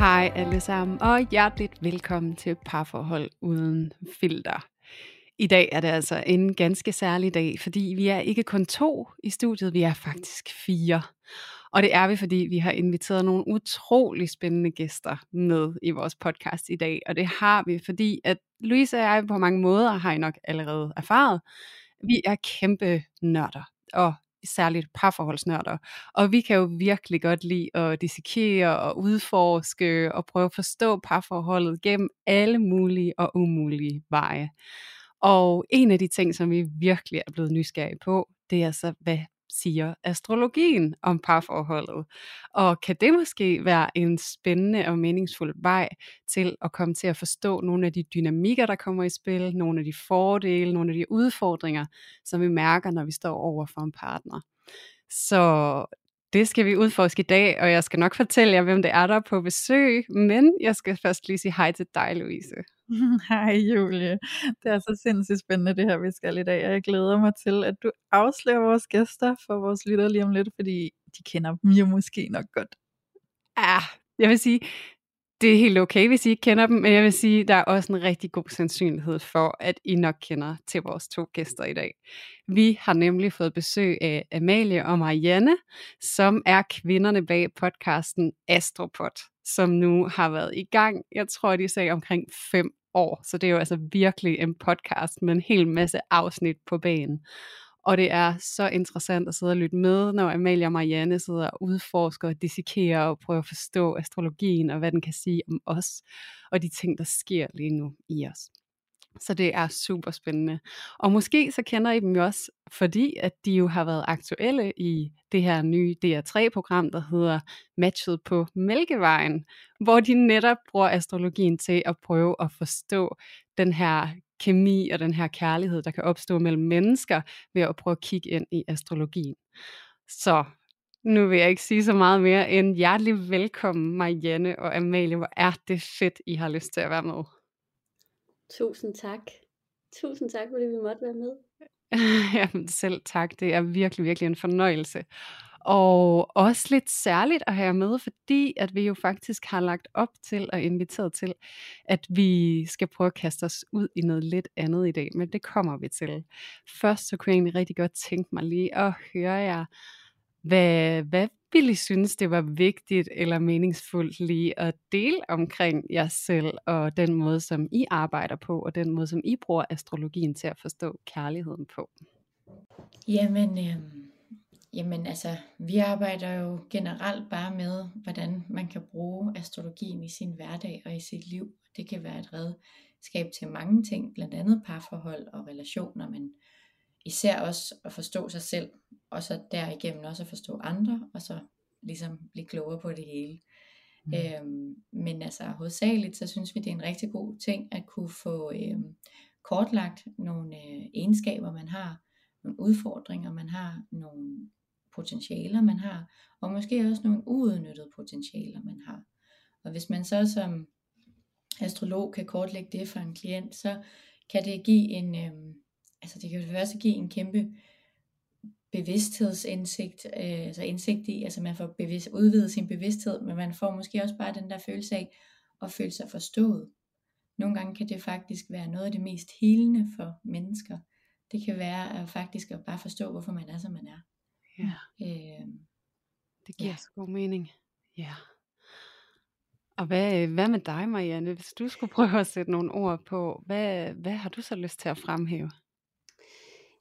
Hej alle sammen, og hjerteligt velkommen til Parforhold Uden Filter. I dag er det altså en ganske særlig dag, fordi vi er ikke kun to i studiet, vi er faktisk fire. Og det er vi, fordi vi har inviteret nogle utrolig spændende gæster med i vores podcast i dag. Og det har vi, fordi at Louise og jeg på mange måder har I nok allerede erfaret. Vi er kæmpe nørder, og særligt parforholdsnørder. Og vi kan jo virkelig godt lide at dissekere og udforske og prøve at forstå parforholdet gennem alle mulige og umulige veje. Og en af de ting, som vi virkelig er blevet nysgerrige på, det er så, hvad siger astrologien om parforholdet? Og kan det måske være en spændende og meningsfuld vej til at komme til at forstå nogle af de dynamikker, der kommer i spil, nogle af de fordele, nogle af de udfordringer, som vi mærker, når vi står over for en partner. Så det skal vi udforske i dag, og jeg skal nok fortælle jer, hvem det er, der er på besøg, men jeg skal først lige sige hej til dig, Louise. Hej Julie. Det er så sindssygt spændende det her, vi skal i dag, og jeg glæder mig til, at du afslører vores gæster for vores lytter lige om lidt, fordi de kender dem jo måske nok godt. Ah, jeg vil sige, det er helt okay, hvis I ikke kender dem, men jeg vil sige, der er også en rigtig god sandsynlighed for, at I nok kender til vores to gæster i dag. Vi har nemlig fået besøg af Amalie og Marianne, som er kvinderne bag podcasten Astropod, som nu har været i gang, jeg tror, de sagde omkring fem år, så det er jo altså virkelig en podcast med en hel masse afsnit på banen. Og det er så interessant at sidde og lytte med, når Amalie og Marianne sidder og udforsker og dissekerer og prøver at forstå astrologien og hvad den kan sige om os og de ting, der sker lige nu i os. Så det er super spændende. Og måske så kender I dem jo også, fordi at de jo har været aktuelle i det her nye DR3-program, der hedder Matchet på Mælkevejen, hvor de netop bruger astrologien til at prøve at forstå den her kemi og den her kærlighed, der kan opstå mellem mennesker ved at prøve at kigge ind i astrologien. Så nu vil jeg ikke sige så meget mere end hjertelig velkommen Marianne og Amalie. Hvor er det fedt, I har lyst til at være med. Tusind tak. Tusind tak, fordi vi måtte være med. Jamen selv tak, det er virkelig, virkelig en fornøjelse. Og også lidt særligt at have jer med, fordi at vi jo faktisk har lagt op til og inviteret til, at vi skal prøve at kaste os ud i noget lidt andet i dag, men det kommer vi til. Først så kunne jeg egentlig rigtig godt tænke mig lige at høre jer, hvad, hvad ville I synes, det var vigtigt eller meningsfuldt lige at dele omkring jer selv og den måde, som I arbejder på, og den måde, som I bruger astrologien til at forstå kærligheden på? Jamen, øh, jamen altså, vi arbejder jo generelt bare med, hvordan man kan bruge astrologien i sin hverdag og i sit liv. Det kan være et redskab til mange ting, blandt andet parforhold og relationer, men især også at forstå sig selv, og så derigennem også at forstå andre, og så ligesom blive klogere på det hele. Mm. Øhm, men altså hovedsageligt, så synes vi, det er en rigtig god ting at kunne få øhm, kortlagt nogle øh, egenskaber, man har, nogle udfordringer, man har, nogle potentialer, man har, og måske også nogle uudnyttede potentialer, man har. Og hvis man så som astrolog kan kortlægge det for en klient, så kan det give en, øhm, altså det kan jo først give en kæmpe bevidsthedsindsigt, øh, altså indsigt i, altså man får bevidst, udvidet sin bevidsthed, men man får måske også bare den der følelse af at føle sig forstået. Nogle gange kan det faktisk være noget af det mest helende for mennesker. Det kan være at faktisk at bare forstå, hvorfor man er, som man er. Ja, Øh, det giver Ja. så god mening. Ja. Og hvad, hvad med dig, Marianne? Hvis du skulle prøve at sætte nogle ord på, hvad, hvad har du så lyst til at fremhæve?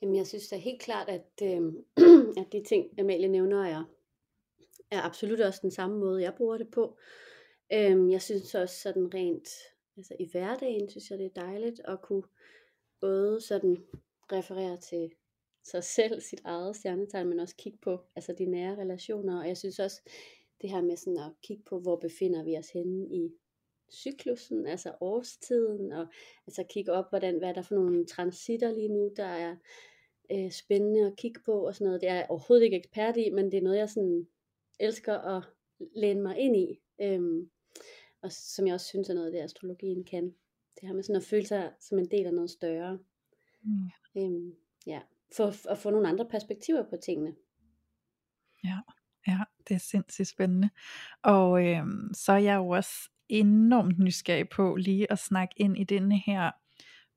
Jamen, jeg synes da helt klart, at, øh, at de ting, Amalie nævner, er, er absolut også den samme måde, jeg bruger det på. Øh, jeg synes også sådan rent, altså i hverdagen, synes jeg det er dejligt at kunne både sådan referere til sig selv, sit eget stjernetegn, men også kigge på altså de nære relationer. Og jeg synes også, det her med sådan at kigge på, hvor befinder vi os henne i cyklusen, altså årstiden, og altså kigge op, hvordan, hvad er der for nogle transitter lige nu, der er øh, spændende at kigge på og sådan noget. Det er jeg overhovedet ikke ekspert i, men det er noget, jeg sådan elsker at læne mig ind i. Øhm, og som jeg også synes er noget, det astrologien kan. Det her med sådan at føle sig som en del af noget større. Mm. Øhm, ja, for at få nogle andre perspektiver på tingene. Ja, ja det er sindssygt spændende. Og øhm, så er jeg jo også enormt nysgerrig på lige at snakke ind i denne her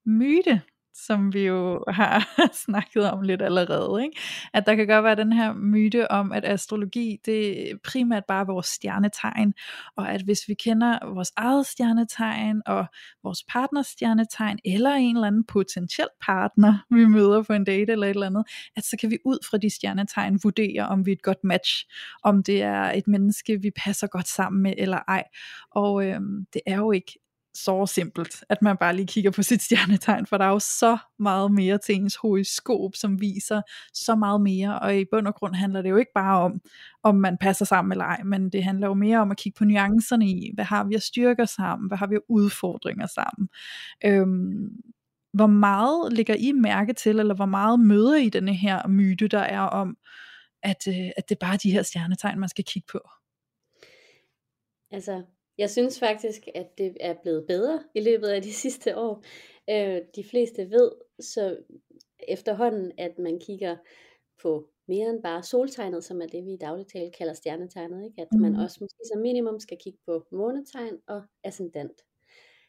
myte, som vi jo har snakket om lidt allerede, ikke? at der kan godt være den her myte om, at astrologi det er primært bare vores stjernetegn, og at hvis vi kender vores eget stjernetegn og vores partners stjernetegn, eller en eller anden potentiel partner, vi møder på en date eller et eller andet, at så kan vi ud fra de stjernetegn vurdere, om vi er et godt match, om det er et menneske, vi passer godt sammen med eller ej. Og øhm, det er jo ikke så simpelt, at man bare lige kigger på sit stjernetegn, for der er jo så meget mere til ens horoskop, som viser så meget mere, og i bund og grund handler det jo ikke bare om, om man passer sammen eller ej, men det handler jo mere om at kigge på nuancerne i, hvad har vi at styrker sammen, hvad har vi af udfordringer sammen. Øhm, hvor meget ligger I mærke til, eller hvor meget møder I denne her myte, der er om, at, øh, at det er bare de her stjernetegn, man skal kigge på? Altså, jeg synes faktisk, at det er blevet bedre i løbet af de sidste år. Øh, de fleste ved så efterhånden, at man kigger på mere end bare soltegnet, som er det, vi i daglig tale kalder stjernetegnet. Ikke? At mm. man også måske som minimum skal kigge på månetegn og ascendant.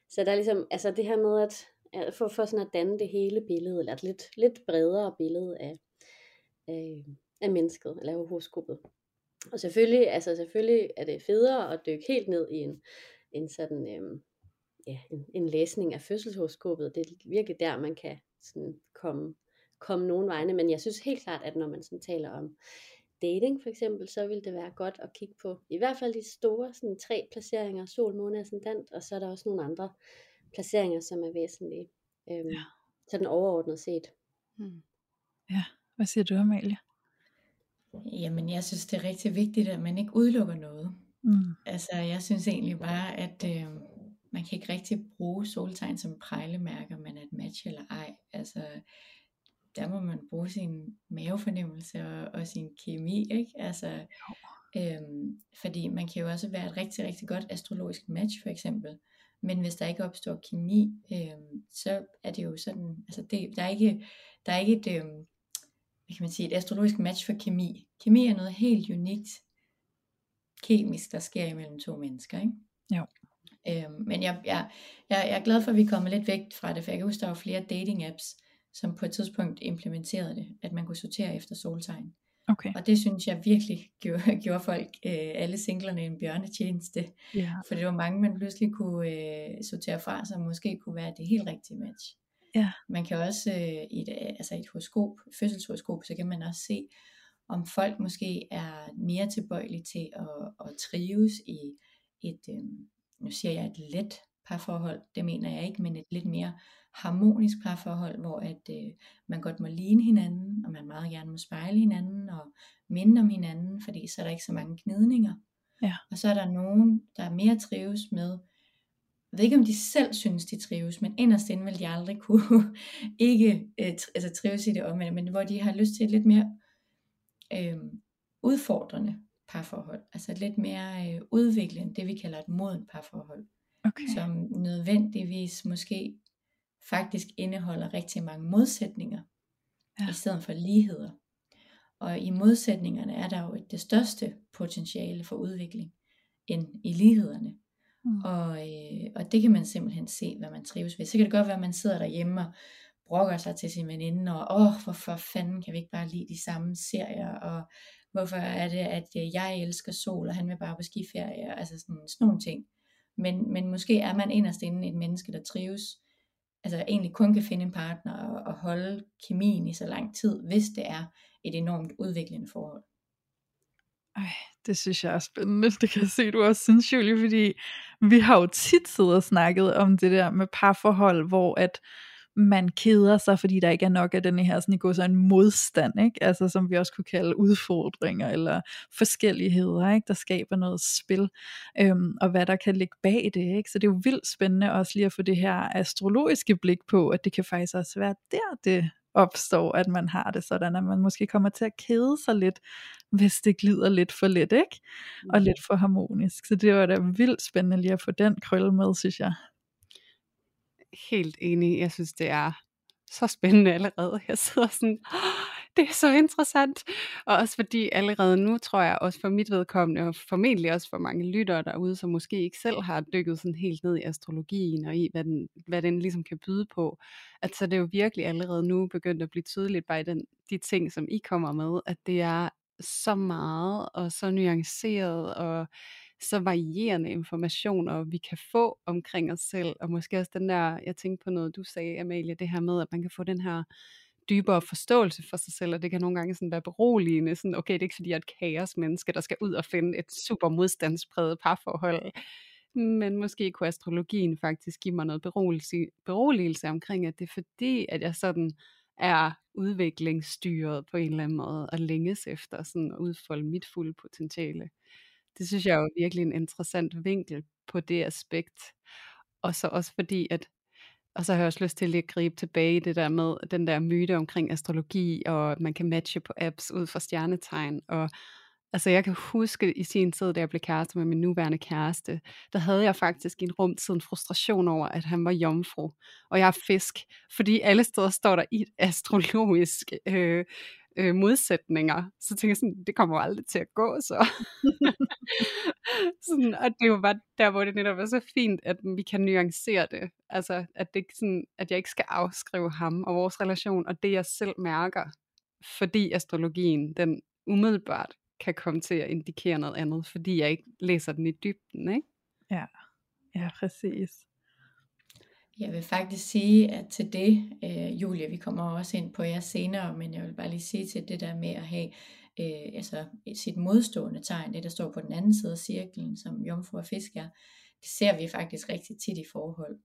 Så der er ligesom, altså det her med at, at få for sådan at danne det hele billede, eller et lidt, lidt bredere billede af, af, af mennesket, eller horoskopet. Og selvfølgelig, altså selvfølgelig er det federe at dykke helt ned i en, en sådan, øhm, ja, en, en læsning af fødselshoroskopet. Det er virkelig der, man kan sådan komme, komme nogen vegne. Men jeg synes helt klart, at når man sådan taler om dating for eksempel, så vil det være godt at kigge på i hvert fald de store sådan tre placeringer, sol, måne, ascendant, og så er der også nogle andre placeringer, som er væsentlige. Øhm, ja. Sådan overordnet set. Hmm. Ja, hvad siger du, Amalie? Jamen, jeg synes, det er rigtig vigtigt, at man ikke udelukker noget. Mm. Altså, jeg synes egentlig bare, at øh, man kan ikke rigtig bruge soltegn som prejlemærker, man er et match eller ej. Altså, der må man bruge sin mavefornemmelse og, og sin kemi, ikke? Altså, øhm, fordi man kan jo også være et rigtig, rigtig godt astrologisk match, for eksempel. Men hvis der ikke opstår kemi, øhm, så er det jo sådan, altså det, der er ikke, der er ikke et, øhm, hvad kan man sige, et astrologisk match for kemi. Kemi er noget helt unikt kemisk, der sker imellem to mennesker, ikke? Jo. Øhm, men jeg, jeg, jeg, jeg er glad for, at vi kommer lidt væk fra det, for jeg kan huske, der var flere dating apps, som på et tidspunkt implementerede det, at man kunne sortere efter soltegn. Okay. Og det synes jeg virkelig gjorde, gjorde folk, øh, alle singlerne, en bjørnetjeneste. Yeah. For det var mange, man pludselig kunne øh, sortere fra, som måske kunne være det helt rigtige match. Ja. Man kan også øh, i et, øh, altså et horoskop, fødselshoroskop, så kan man også se, om folk måske er mere tilbøjelige til at, at trives i et, øh, nu siger jeg et let parforhold, det mener jeg ikke, men et lidt mere harmonisk parforhold, hvor at øh, man godt må ligne hinanden, og man meget gerne må spejle hinanden, og minde om hinanden, fordi så er der ikke så mange gnidninger. Ja. Og så er der nogen, der mere trives med jeg ved ikke om de selv synes de trives, men inderst inde vil de aldrig kunne ikke øh, altså trives i det omvendt, men hvor de har lyst til et lidt mere øh, udfordrende parforhold, altså et lidt mere øh, udviklende, det vi kalder et modent parforhold, okay. som nødvendigvis måske faktisk indeholder rigtig mange modsætninger, ja. i stedet for ligheder. Og i modsætningerne er der jo det største potentiale for udvikling, end i lighederne. Mm. Og, øh, og det kan man simpelthen se, hvad man trives ved. Så kan det godt være, at man sidder derhjemme og brokker sig til sin veninde, og åh, hvorfor fanden kan vi ikke bare lide de samme serier, og hvorfor er det, at øh, jeg elsker sol, og han vil bare på skiferie, altså sådan, sådan nogle ting. Men, men måske er man inderst inde et menneske, der trives, altså egentlig kun kan finde en partner og, og holde kemien i så lang tid, hvis det er et enormt udviklende forhold. Ej, det synes jeg er spændende. Det kan jeg se, du også synes, Julie, fordi vi har jo tit siddet og snakket om det der med parforhold, hvor at man keder sig, fordi der ikke er nok af den her sådan, går så en modstand, ikke? Altså, som vi også kunne kalde udfordringer eller forskelligheder, ikke? der skaber noget spil, øhm, og hvad der kan ligge bag det. Ikke? Så det er jo vildt spændende også lige at få det her astrologiske blik på, at det kan faktisk også være der, det opstår, at man har det sådan, at man måske kommer til at kede sig lidt, hvis det glider lidt for let, ikke? Og Mm. lidt for harmonisk. Så det var da vildt spændende lige at få den krølle med, synes jeg. Helt enig. Jeg synes, det er så spændende allerede. Jeg sidder sådan, "Åh, det er så interessant. Og også fordi allerede nu, tror jeg, også for mit vedkommende, og formentlig også for mange lyttere derude, som måske ikke selv har dykket sådan helt ned i astrologien, og i, hvad den, hvad den ligesom kan byde på, at så det er jo virkelig allerede nu begyndt at blive tydeligt, bare i den, de ting, som I kommer med, at det er så meget, og så nuanceret, og så varierende informationer, vi kan få omkring os selv, og måske også den der, jeg tænkte på noget, du sagde, Amalie, det her med, at man kan få den her dybere forståelse for sig selv, og det kan nogle gange sådan være beroligende, sådan, okay, det er ikke fordi, jeg er et kaosmenneske, der skal ud og finde et super modstandspræget parforhold, men måske kunne astrologien faktisk give mig noget beroligelse, beroligelse omkring, at det er fordi, at jeg sådan er udviklingsstyret på en eller anden måde, og længes efter sådan at udfolde mit fulde potentiale. Det synes jeg er jo virkelig en interessant vinkel på det aspekt. Og så også fordi, at og så har jeg også lyst til lige at gribe tilbage i det der med den der myte omkring astrologi, og at man kan matche på apps ud fra stjernetegn. Og altså jeg kan huske i sin tid, da jeg blev kæreste med min nuværende kæreste, der havde jeg faktisk i en rum tid en frustration over, at han var jomfru, og jeg er fisk. Fordi alle steder står der i et astrologisk øh, øh, modsætninger. Så tænker jeg sådan, det kommer jo aldrig til at gå så. sådan, og det er jo bare der, hvor det netop er så fint, at vi kan nuancere det. Altså, at, det sådan, at jeg ikke skal afskrive ham og vores relation, og det jeg selv mærker, fordi astrologien, den umiddelbart kan komme til at indikere noget andet, fordi jeg ikke læser den i dybden, ikke? Ja, ja præcis. Jeg vil faktisk sige, at til det, øh, Julia, vi kommer også ind på jer senere, men jeg vil bare lige sige til det der med at have øh, altså sit modstående tegn, det der står på den anden side af cirklen, som jomfru og fisk er, det ser vi faktisk rigtig tit i forhold.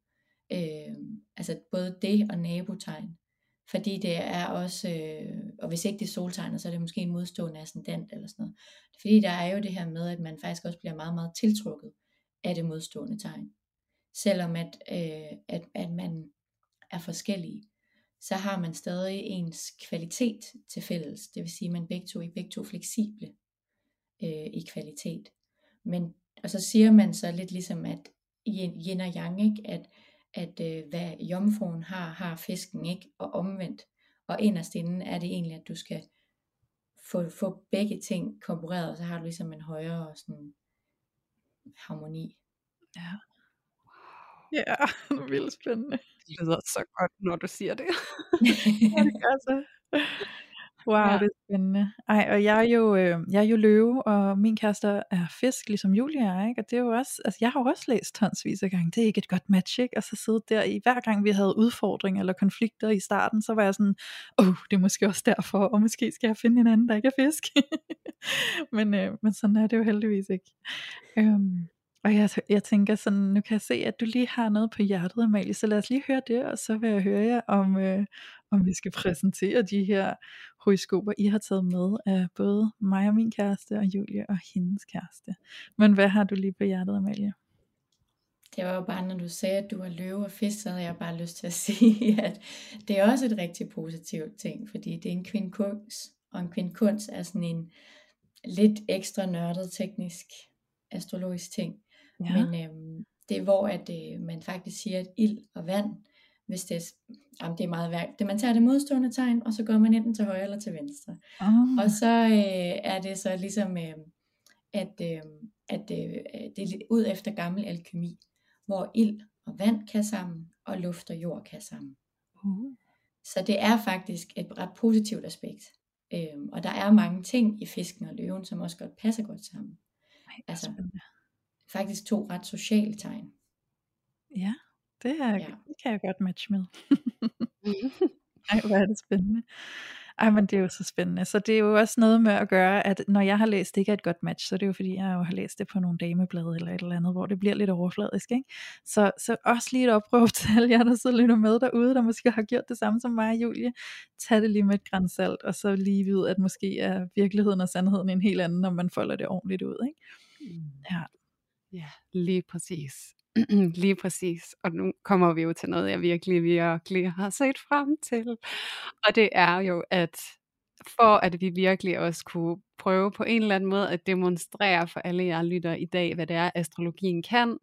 Øh, altså både det og nabotegn. Fordi det er også, øh, og hvis ikke det er soltegnet, så er det måske en modstående ascendant eller sådan noget. Fordi der er jo det her med, at man faktisk også bliver meget, meget tiltrukket af det modstående tegn. Selvom at, øh, at, at man er forskellige, så har man stadig ens kvalitet til fælles. Det vil sige, at man begge to er begge to fleksible øh, i kvalitet. Men, og så siger man så lidt ligesom, at yin og yang, ikke? at, at øh, hvad jomfruen har, har fisken ikke, og omvendt. Og inderst inden er det egentlig, at du skal få, få begge ting kompareret, og så har du ligesom en højere sådan, harmoni. Ja. Ja, det er vildt spændende. Det lyder så godt, når du siger det. ja, det gør så. Wow, Ja. det er spændende. Ej, og jeg er jo, øh, jeg er jo løve, og min kæreste er fisk, ligesom Julia er, ikke? Og det er jo også, altså jeg har jo også læst tonsvis af gange, det er ikke et godt match, ikke? Og så sidde der i, hver gang vi havde udfordringer eller konflikter i starten, så var jeg sådan, åh, oh, det er måske også derfor, og måske skal jeg finde en anden, der ikke er fisk. men, øh, men sådan er det jo heldigvis ikke. Øhm, og jeg, jeg tænker sådan, nu kan jeg se, at du lige har noget på hjertet, Amalie, så lad os lige høre det, og så vil jeg høre jer, om, øh, om vi skal præsentere de her horoskoper, I har taget med af både mig og min kæreste, og Julie og hendes kæreste. Men hvad har du lige på hjertet, Amalie? Det var jo bare, når du sagde, at du var løve og fisk, så havde jeg bare lyst til at sige, at det er også et rigtig positivt ting, fordi det er en kvindkunst, og en kvindkunst er sådan en lidt ekstra nørdet teknisk astrologisk ting. Ja. Men øhm, det er hvor, at øh, man faktisk siger, at ild og vand, hvis det er, jamen, det er meget værd, det man tager det modstående tegn, og så går man enten til højre eller til venstre. oh, Og så øh, er det så ligesom, øh, at, øh, at øh, det er lidt ud efter gammel alkemi, hvor ild og vand kan sammen, og luft og jord kan sammen. uh, Så det er faktisk et ret positivt aspekt. Øhm, og der er mange ting i fisken og løven, som også godt passer godt sammen. ej, Altså, spændende. Faktisk to ret sociale tegn. Ja, det, er, Ja. det kan jeg godt matche med. Ej, hvor er det spændende. Ej, men det er jo så spændende. Så det er jo også noget med at gøre, at når jeg har læst, det ikke er et godt match, så det er jo fordi, jeg jo har læst det på nogle dameblade eller et eller andet, hvor det bliver lidt overfladisk. Ikke? Så, så også lige et opråb til alle jer, der sidder lidt med derude, der måske har gjort det samme som mig og Julie. Tag det lige med et grænsalt, og så lige vide, at måske er virkeligheden og sandheden en helt anden, når man folder det ordentligt ud. Ikke? Mm. Ja. Ja, lige præcis. lige præcis. Og nu kommer vi jo til noget, jeg virkelig, virkelig har set frem til. Og det er jo, at for at vi virkelig også kunne prøve på en eller anden måde at demonstrere for alle jer lytter i dag, hvad det er, astrologien kan,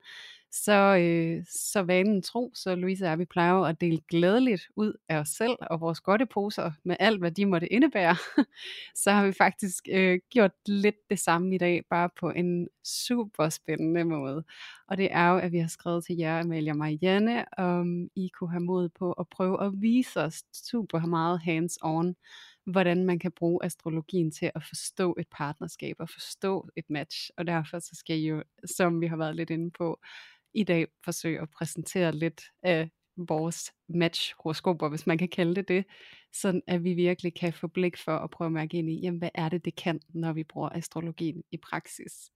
så, øh, så vanen tro, så Louise og jeg, vi plejer at dele glædeligt ud af os selv og vores godteposer med alt, hvad de måtte indebære. så har vi faktisk øh, gjort lidt det samme i dag, bare på en super spændende måde. Og det er jo, at vi har skrevet til jer, Amalie og Marianne, om I kunne have mod på at prøve at vise os super meget hands-on, hvordan man kan bruge astrologien til at forstå et partnerskab og forstå et match. Og derfor så skal I jo, som vi har været lidt inde på, i dag forsøge at præsentere lidt af vores match-horoskoper, hvis man kan kalde det det, sådan at vi virkelig kan få blik for at prøve at mærke ind i, jamen hvad er det, det kan, når vi bruger astrologien i praksis.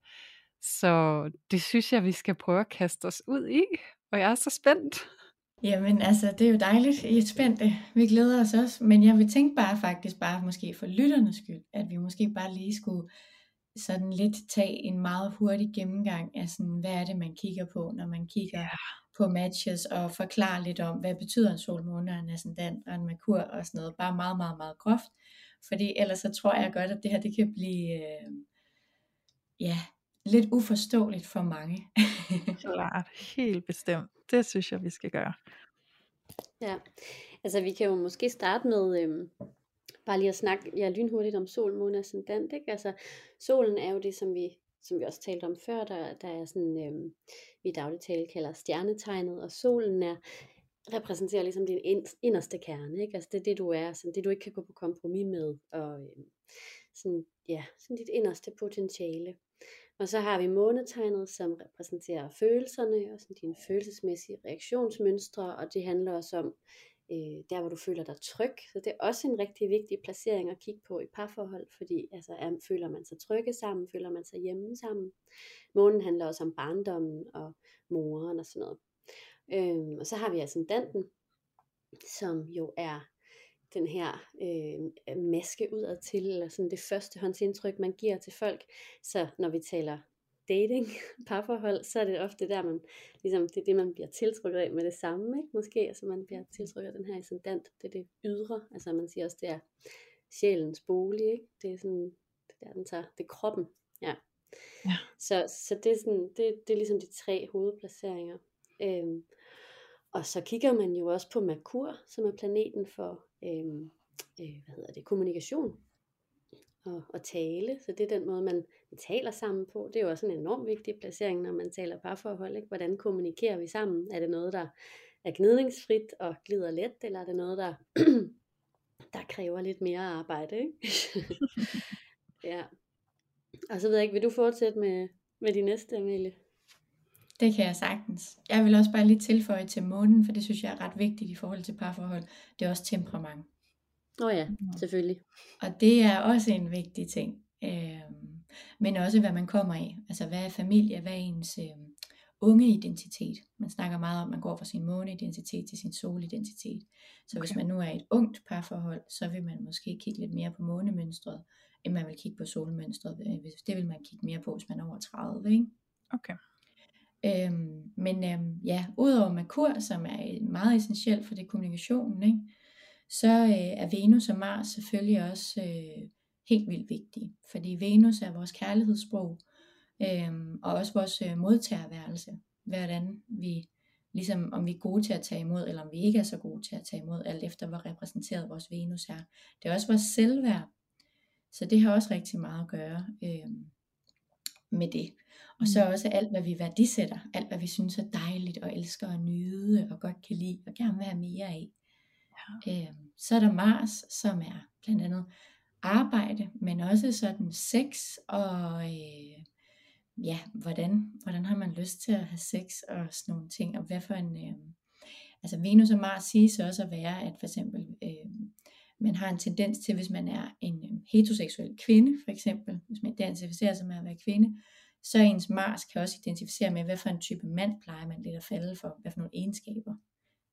Så det synes jeg, vi skal prøve at kaste os ud i, og jeg er så spændt. Jamen altså, det er jo dejligt, I er spændte. Vi glæder os også, men jeg vil tænke bare faktisk bare måske for lytternes skyld, at vi måske bare lige skulle sådan lidt tage en meget hurtig gennemgang af sådan, hvad er det, man kigger på, når man kigger ja. på matches, og forklare lidt om, hvad betyder en solmåne, en ascendant og en merkur og sådan noget, bare meget, meget, meget groft, fordi ellers så tror jeg godt, at det her, det kan blive, øh, ja, lidt uforståeligt for mange. Klart, helt bestemt. Det synes jeg, vi skal gøre. Ja, altså vi kan jo måske starte med, øhm, bare lige at snakke ja, lynhurtigt om sol, måne og ascendant, ikke? Altså, solen er jo det, som vi, som vi også talte om før, der, der er sådan, øhm, vi i daglig tale kalder stjernetegnet, og solen er, repræsenterer ligesom din inderste kerne, ikke? Altså det er det, du er, sådan det du ikke kan gå på kompromis med, og øhm, sådan, ja, sådan dit inderste potentiale. Og så har vi månetegnet, som repræsenterer følelserne og sådan dine følelsesmæssige reaktionsmønstre, og det handler også om, øh, der hvor du føler dig tryg. Så det er også en rigtig vigtig placering at kigge på i parforhold, fordi altså, er, føler man sig trygge sammen, føler man sig hjemme sammen. Månen handler også om barndommen og moren og sådan noget. Øhm, og så har vi altså ascendanten, som jo er den her øh, maske udad til, eller sådan det første håndsindtryk, man giver til folk. Så når vi taler dating, parforhold, så er det ofte der, man, ligesom, det er det, man bliver tiltrykket af med det samme, ikke? måske, altså man bliver tiltrykket af den her ascendant, det er det ydre, altså man siger også, det er sjælens bolig, ikke? det er sådan, det der, den tager, det er kroppen, ja. ja. Så, så det, er sådan, det, det er ligesom de tre hovedplaceringer. Øhm, og så kigger man jo også på Merkur, som er planeten for øhm, øh, hvad hedder det, kommunikation og, og tale. Så det er den måde, man taler sammen på. Det er jo også en enorm vigtig placering, når man taler parforhold. Ikke? Hvordan kommunikerer vi sammen? Er det noget, der er gnidningsfrit og glider let, eller er det noget, der, der kræver lidt mere arbejde? Ikke? ja. Og så ved jeg ikke, vil du fortsætte med, med de næste, Amelie? Det kan jeg sagtens. Jeg vil også bare lige tilføje til månen, for det synes jeg er ret vigtigt i forhold til parforhold. Det er også temperament. Åh oh ja, selvfølgelig. Og det er også en vigtig ting. Øhm, men også hvad man kommer i. Altså hvad er familie, hvad er ens øh, unge identitet. Man snakker meget om, at man går fra sin måneidentitet til sin solidentitet. Så okay. hvis man nu er et ungt parforhold, så vil man måske kigge lidt mere på månemønstret, end man vil kigge på solmønstret. Øh, det vil man kigge mere på, hvis man er over 30. Ikke? Okay. Øhm, men øhm, ja, udover Merkur, som er meget essentielt for det kommunikationen, ikke? Så øh, er Venus og Mars selvfølgelig også øh, helt vildt vigtige. Fordi Venus er vores kærlighedssprog, øh, og også vores øh, modtagerværelse. Hvordan vi, ligesom om vi er gode til at tage imod, eller om vi ikke er så gode til at tage imod, alt efter hvor repræsenteret vores Venus er. Det er også vores selvværd. Så det har også rigtig meget at gøre øh, med det. Og så mm. også alt, hvad vi værdisætter, alt, hvad vi synes er dejligt og elsker at nyde og godt kan lide og gerne vil have mere af. Øh, så er der Mars, som er blandt andet arbejde, men også sådan sex og øh, ja, hvordan, hvordan har man lyst til at have sex og sådan nogle ting, og hvad for en, øh, altså Venus og Mars siges også at være, at for eksempel øh, man har en tendens til, hvis man er en øh, heteroseksuel kvinde, for eksempel, hvis man identificerer sig med at være kvinde, så ens Mars kan også identificere med, hvad for en type mand plejer man lidt at falde for, hvad for nogle egenskaber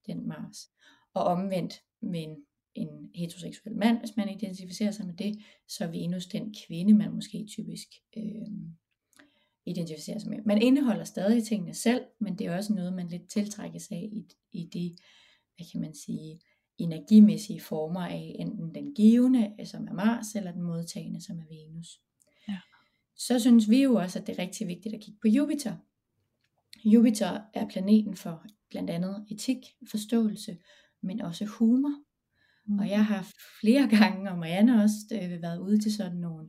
den Mars. Og omvendt med en, en heteroseksuel mand, hvis man identificerer sig med det, så er Venus den kvinde, man måske typisk øh, identificerer sig med. Man indeholder stadig tingene selv, men det er også noget, man lidt tiltrækkes af i, i de, hvad kan man sige, energimæssige former af enten den givende, som er Mars, eller den modtagende, som er Venus. Ja. Så synes vi jo også, at det er rigtig vigtigt at kigge på Jupiter. Jupiter er planeten for blandt andet etik, forståelse, men også humor. Mm. Og jeg har flere gange, og Marianne også, øh, været ude til sådan nogle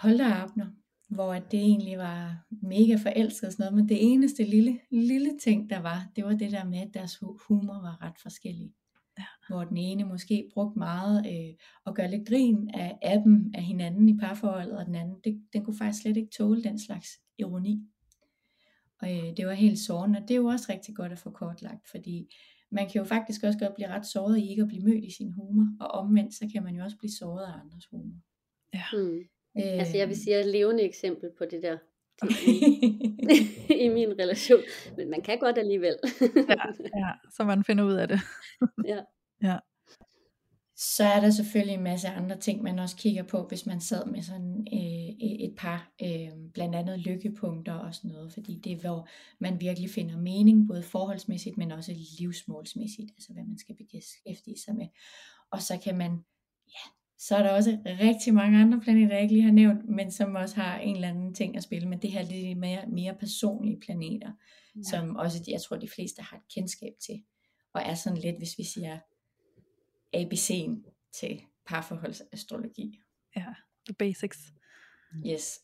polterabner, hvor det egentlig var mega forelsket og sådan noget, men det eneste lille, lille ting, der var, det var det der med, at deres humor var ret forskellig. Ja. Hvor den ene måske brugte meget øh, at gøre lidt grin af, af dem, af hinanden i parforholdet, og den anden, det, den kunne faktisk slet ikke tåle den slags ironi. Og øh, det var helt sårende, og det er jo også rigtig godt at få kortlagt, fordi man kan jo faktisk også godt blive ret såret i ikke at blive mødt i sin humor, og omvendt så kan man jo også blive såret af andres humor. Ja. Mm. Øh, Altså jeg vil sige, at jeg er et levende eksempel på det der i min relation. Men man kan godt alligevel. ja, ja, så man finder ud af det. ja. Ja. Så er der selvfølgelig en masse andre ting, man også kigger på, hvis man sad med sådan øh, et par, øh, blandt andet lykkepunkter og sådan noget, fordi det er, hvor man virkelig finder mening, både forholdsmæssigt, men også livsmålsmæssigt, altså hvad man skal beskæftige sig med. Og så kan man, ja, så er der også rigtig mange andre planeter, jeg ikke lige har nævnt, men som også har en eller anden ting at spille, men det her er lidt mere, mere personlige planeter, ja. som også, jeg tror, de fleste har et kendskab til, og er sådan lidt, hvis vi siger, ABC'en til parforholdsastrologi. Ja, the basics. Yes.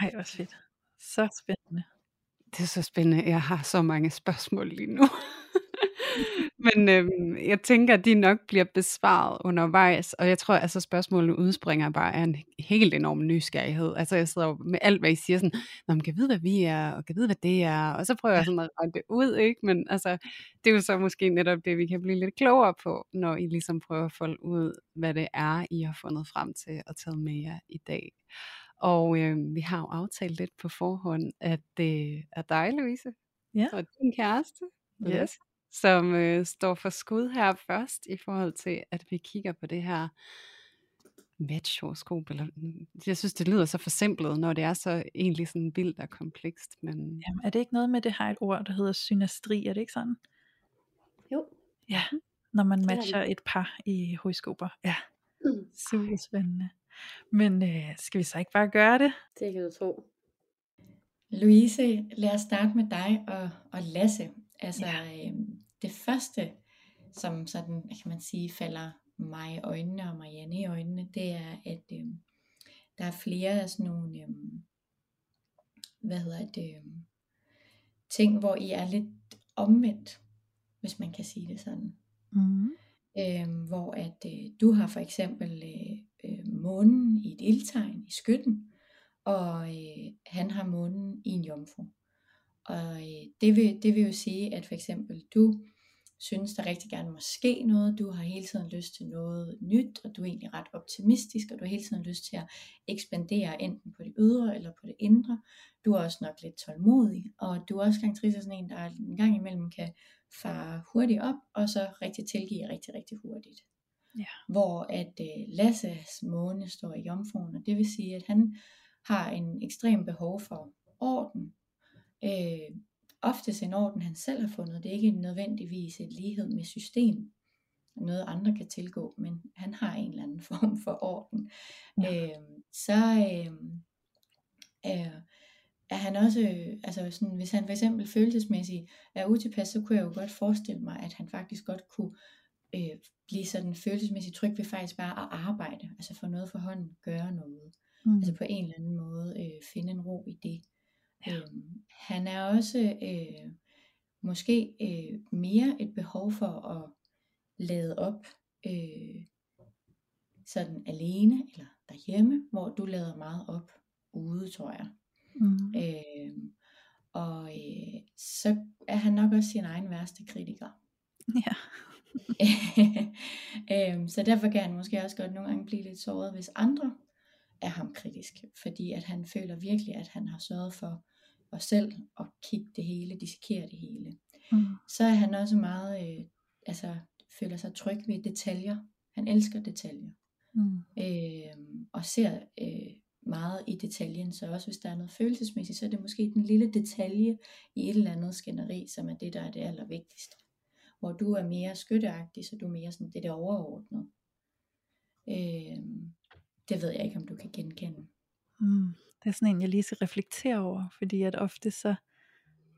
Ej, også fedt. Så spændende. Det er så spændende. Jeg har så mange spørgsmål lige nu. Men øhm, jeg tænker, at de nok bliver besvaret undervejs, og jeg tror, at altså, spørgsmålene udspringer bare af en helt enorm nysgerrighed. Altså jeg sidder jo med alt, hvad I siger, sådan, Nå, man kan vide, hvad vi er, og kan vide, hvad det er, og så prøver jeg sådan at regne det ud, ikke? Men altså, det er jo så måske netop det, vi kan blive lidt klogere på, når I ligesom prøver at folde ud, hvad det er, I har fundet frem til at tage med jer i dag. Og øh, vi har jo aftalt lidt på forhånd, at det er dig, Louise, Ja. og din kæreste, Yes. Yes. Som øh, står for skud her først, i forhold til, at vi kigger på det her matchhoroskop. Eller, mm, jeg synes, det lyder så forsimplet, når det er så egentlig sådan vildt og komplekst. Men Jamen, er det ikke noget med, det har et ord, der hedder synastri, er det ikke sådan? Jo. Ja, når man er matcher et par i horoskoper. Ja, Mm. super spændende. Men øh, skal vi så ikke bare gøre det? Det kan du tro. Louise, lad os starte med dig og, og Lasse. Altså ja. øhm, det første, som sådan, kan man sige, falder mig i øjnene og Marianne i øjnene, det er, at øhm, der er flere af sådan nogle, øhm, hvad hedder det, øhm, ting, hvor I er lidt omvendt, hvis man kan sige det sådan. Mm. Øhm, hvor at øh, du har for eksempel øh, øh, månen i et ildtegn i skytten, og øh, han har månen i en jomfru. Og øh, det, vil, det vil jo sige, at for eksempel du synes, der rigtig gerne må ske noget, du har hele tiden lyst til noget nyt, og du er egentlig ret optimistisk, og du har hele tiden lyst til at ekspandere enten på det ydre eller på det indre. Du er også nok lidt tålmodig, og du er også karakteristisk sådan en, der en gang imellem kan fare hurtigt op, og så rigtig tilgive rigtig, rigtig hurtigt. Ja. Hvor at øh, Lasses måne står i jomfruen, og det vil sige, at han har en ekstrem behov for orden. Øh, oftest en orden, han selv har fundet. Det er ikke nødvendigvis et lighed med system. Noget andre kan tilgå, men han har en eller anden form for orden. Ja. Øh, så øh, øh, er han også, altså sådan, hvis han for eksempel følelsesmæssigt er utilpas, så kunne jeg jo godt forestille mig, at han faktisk godt kunne øh, blive sådan følelsesmæssigt tryg ved faktisk bare at arbejde, altså få noget for hånden, gøre noget. Mm. Altså på en eller anden måde øh, finde en ro i det. Ja. Øhm, han er også øh, måske øh, mere et behov for at lade op øh, sådan alene eller derhjemme, hvor du lader meget op ude, tror jeg. Mm. Øh, og øh, så er han nok også sin egen værste kritiker. Ja. øhm, så derfor kan han måske også godt nogle gange blive lidt såret, hvis andre er ham kritisk, fordi at han føler virkelig, at han har sørget for os selv at kigge det hele, dissekere det hele. Mm. Så er han også meget, øh, altså føler sig tryg ved detaljer. Han elsker detaljer. Mm. Øh, og ser øh, meget i detaljen, så også hvis der er noget følelsesmæssigt, så er det måske den lille detalje i et eller andet skænderi, som er det, der er det allervigtigste. Hvor du er mere skytteagtig, så du er mere sådan det der overordnede. Øh, det ved jeg ikke, om du kan genkende. Mm. Det er sådan en, jeg lige skal reflektere over, fordi at ofte så,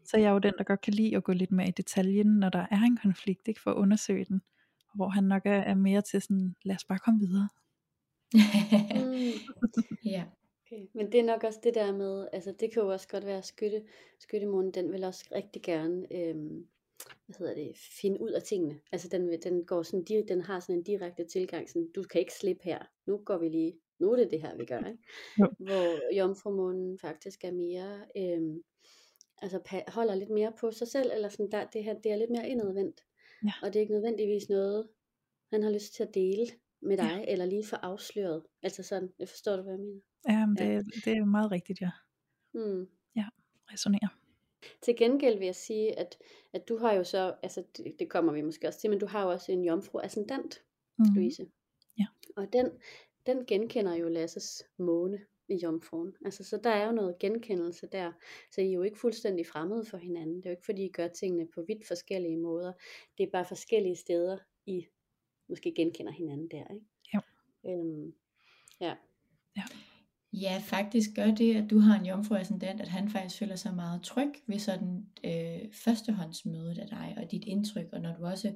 så er jeg jo den, der godt kan lide at gå lidt mere i detaljen, når der er en konflikt, ikke for at undersøge den. Hvor han nok er, er mere til sådan, lad os bare komme videre. Ja. Okay. Men det er nok også det der med, altså det kan jo også godt være skytte, skyttemånen, den vil også rigtig gerne, øhm, hvad hedder det, finde ud af tingene. Altså den, den går sådan, den har sådan en direkte tilgang, sådan, du kan ikke slippe her, nu går vi lige, nu er det det her, vi gør, ikke? Jo. Hvor jomfrumånen faktisk er mere, øhm, altså holder lidt mere på sig selv, eller sådan der, det her, det er lidt mere indadvendt. Ja. Og det er ikke nødvendigvis noget, han har lyst til at dele med dig, Ja. eller lige få afsløret. Altså sådan, jeg forstår du, hvad jeg mener? Ja, men Ja. det, det er meget rigtigt, ja. Mm. Resonerer. Til gengæld vil jeg sige, at, at du har jo så, altså det, det kommer vi måske også til, men du har jo også en jomfru ascendant, Mm. Louise. Ja. Og den, den genkender jo Lasses måne i jomfruen. Altså, så der er jo noget genkendelse der. Så I er jo ikke fuldstændig fremmede for hinanden. Det er jo ikke fordi, I gør tingene på vidt forskellige måder. Det er bare forskellige steder, I måske genkender hinanden der, ikke? Jo. Øhm, ja. Ja, faktisk gør det, at du har en jomfru ascendant, at han faktisk føler sig meget tryg ved sådan øh, førstehåndsmødet af dig og dit indtryk, og når du også